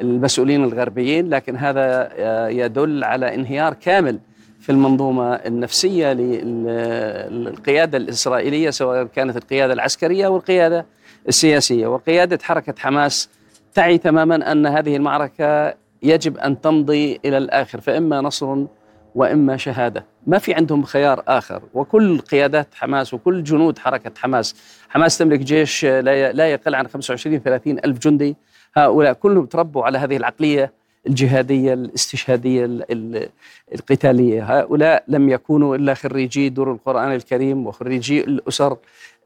Speaker 8: والمسؤولين الغربيين لكن هذا يدل على انهيار كامل في المنظومة النفسية للقياده الإسرائيلية سواء كانت القيادة العسكرية أو القيادة السياسية. وقيادة حركة حماس تعي تماما أن هذه المعركة يجب أن تمضي إلى الآخر فإما نصر وإما شهادة، ما في عندهم خيار آخر، وكل قيادات حماس وكل جنود حركة حماس، حماس تملك جيش لا يقل عن 25 30 ألف جندي، هؤلاء كلهم تربوا على هذه العقلية الجهادية الاستشهادية القتالية، هؤلاء لم يكونوا إلا خريجي دور القرآن الكريم وخريجي الأسر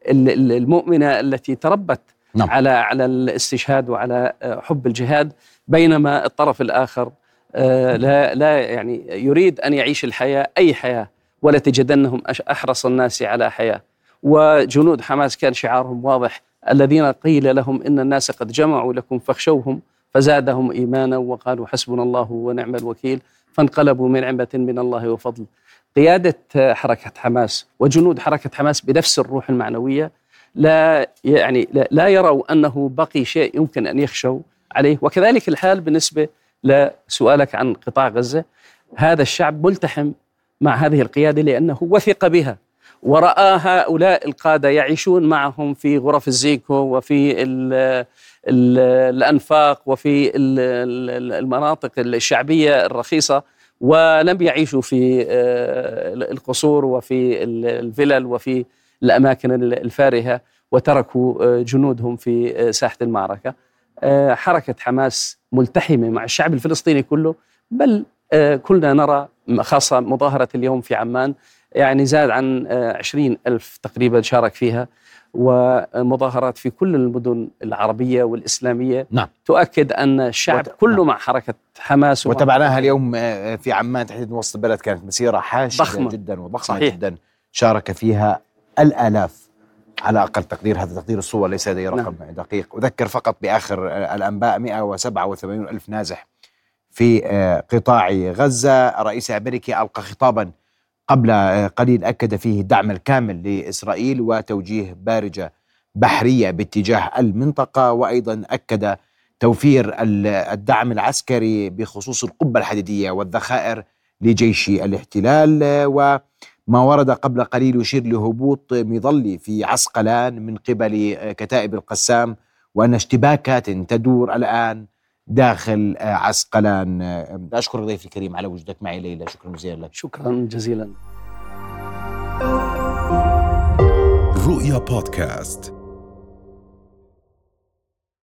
Speaker 8: المؤمنة التي تربت نعم. على على الاستشهاد وعلى حب الجهاد. بينما الطرف الآخر آه، لا لا يعني يريد أن يعيش الحياة أي حياة ولا تجدنهم أحرص الناس على حياة. وجنود حماس كان شعارهم واضح. الذين قيل لهم إن الناس قد جمعوا لكم فاخشوهم فزادهم إيمانا وقالوا حسبنا الله ونعم الوكيل فانقلبوا من نعمه من الله وفضل. قيادة حركة حماس وجنود حركة حماس بنفس الروح المعنوية لا يعني لا يروا أنه بقي شيء يمكن أن يخشوا عليه. وكذلك الحال بالنسبة لسؤالك عن قطاع غزة هذا الشعب ملتحم مع هذه القيادة لأنه وثق بها. ورأى هؤلاء القادة يعيشون معهم في غرف الزيكو وفي ال ال الأنفاق وفي المناطق الشعبية الرخيصة ولم يعيشوا في آه، القصور وفي الفلل وفي الأماكن الفارهة وتركوا آه، جنودهم في آه، ساحة المعركة. آه، حركة حماس ملتحمة مع الشعب الفلسطيني كله بل كلنا نرى خاصة مظاهرة اليوم في عمان يعني زاد عن آه، عشرين ألف تقريبا شارك فيها ومظاهرات في كل المدن العربية والإسلامية
Speaker 1: نعم.
Speaker 8: تؤكد أن الشعب وت... كله نعم. مع حركة حماس
Speaker 1: وتابعناها اليوم في عمان تحديدا وسط البلد كانت مسيرة حاشدة ضخمة. جدا وضخمة صحيح. جدا شارك فيها الآلاف على أقل تقدير هذا تقدير الصور ليس لدي رقم نعم. دقيق أذكر فقط بآخر الأنباء 187 ألف نازح في آه، قطاع غزة الرئيس الأمريكي ألقى خطابا قبل آه، قليل أكد فيه الدعم الكامل لإسرائيل وتوجيه بارجة بحرية باتجاه المنطقة وأيضا أكد توفير الدعم العسكري بخصوص القبة الحديدية والذخائر لجيش الاحتلال و ما ورد قبل قليل يشير لهبوط مظلي في عسقلان من قبل كتائب القسام وأن اشتباكات تدور الآن داخل عسقلان أشكر ضيفي الكريم على وجودك معي ليلى. شكرا جزيلا لك.
Speaker 8: شكرا جزيلا.
Speaker 9: رؤيا بودكاست.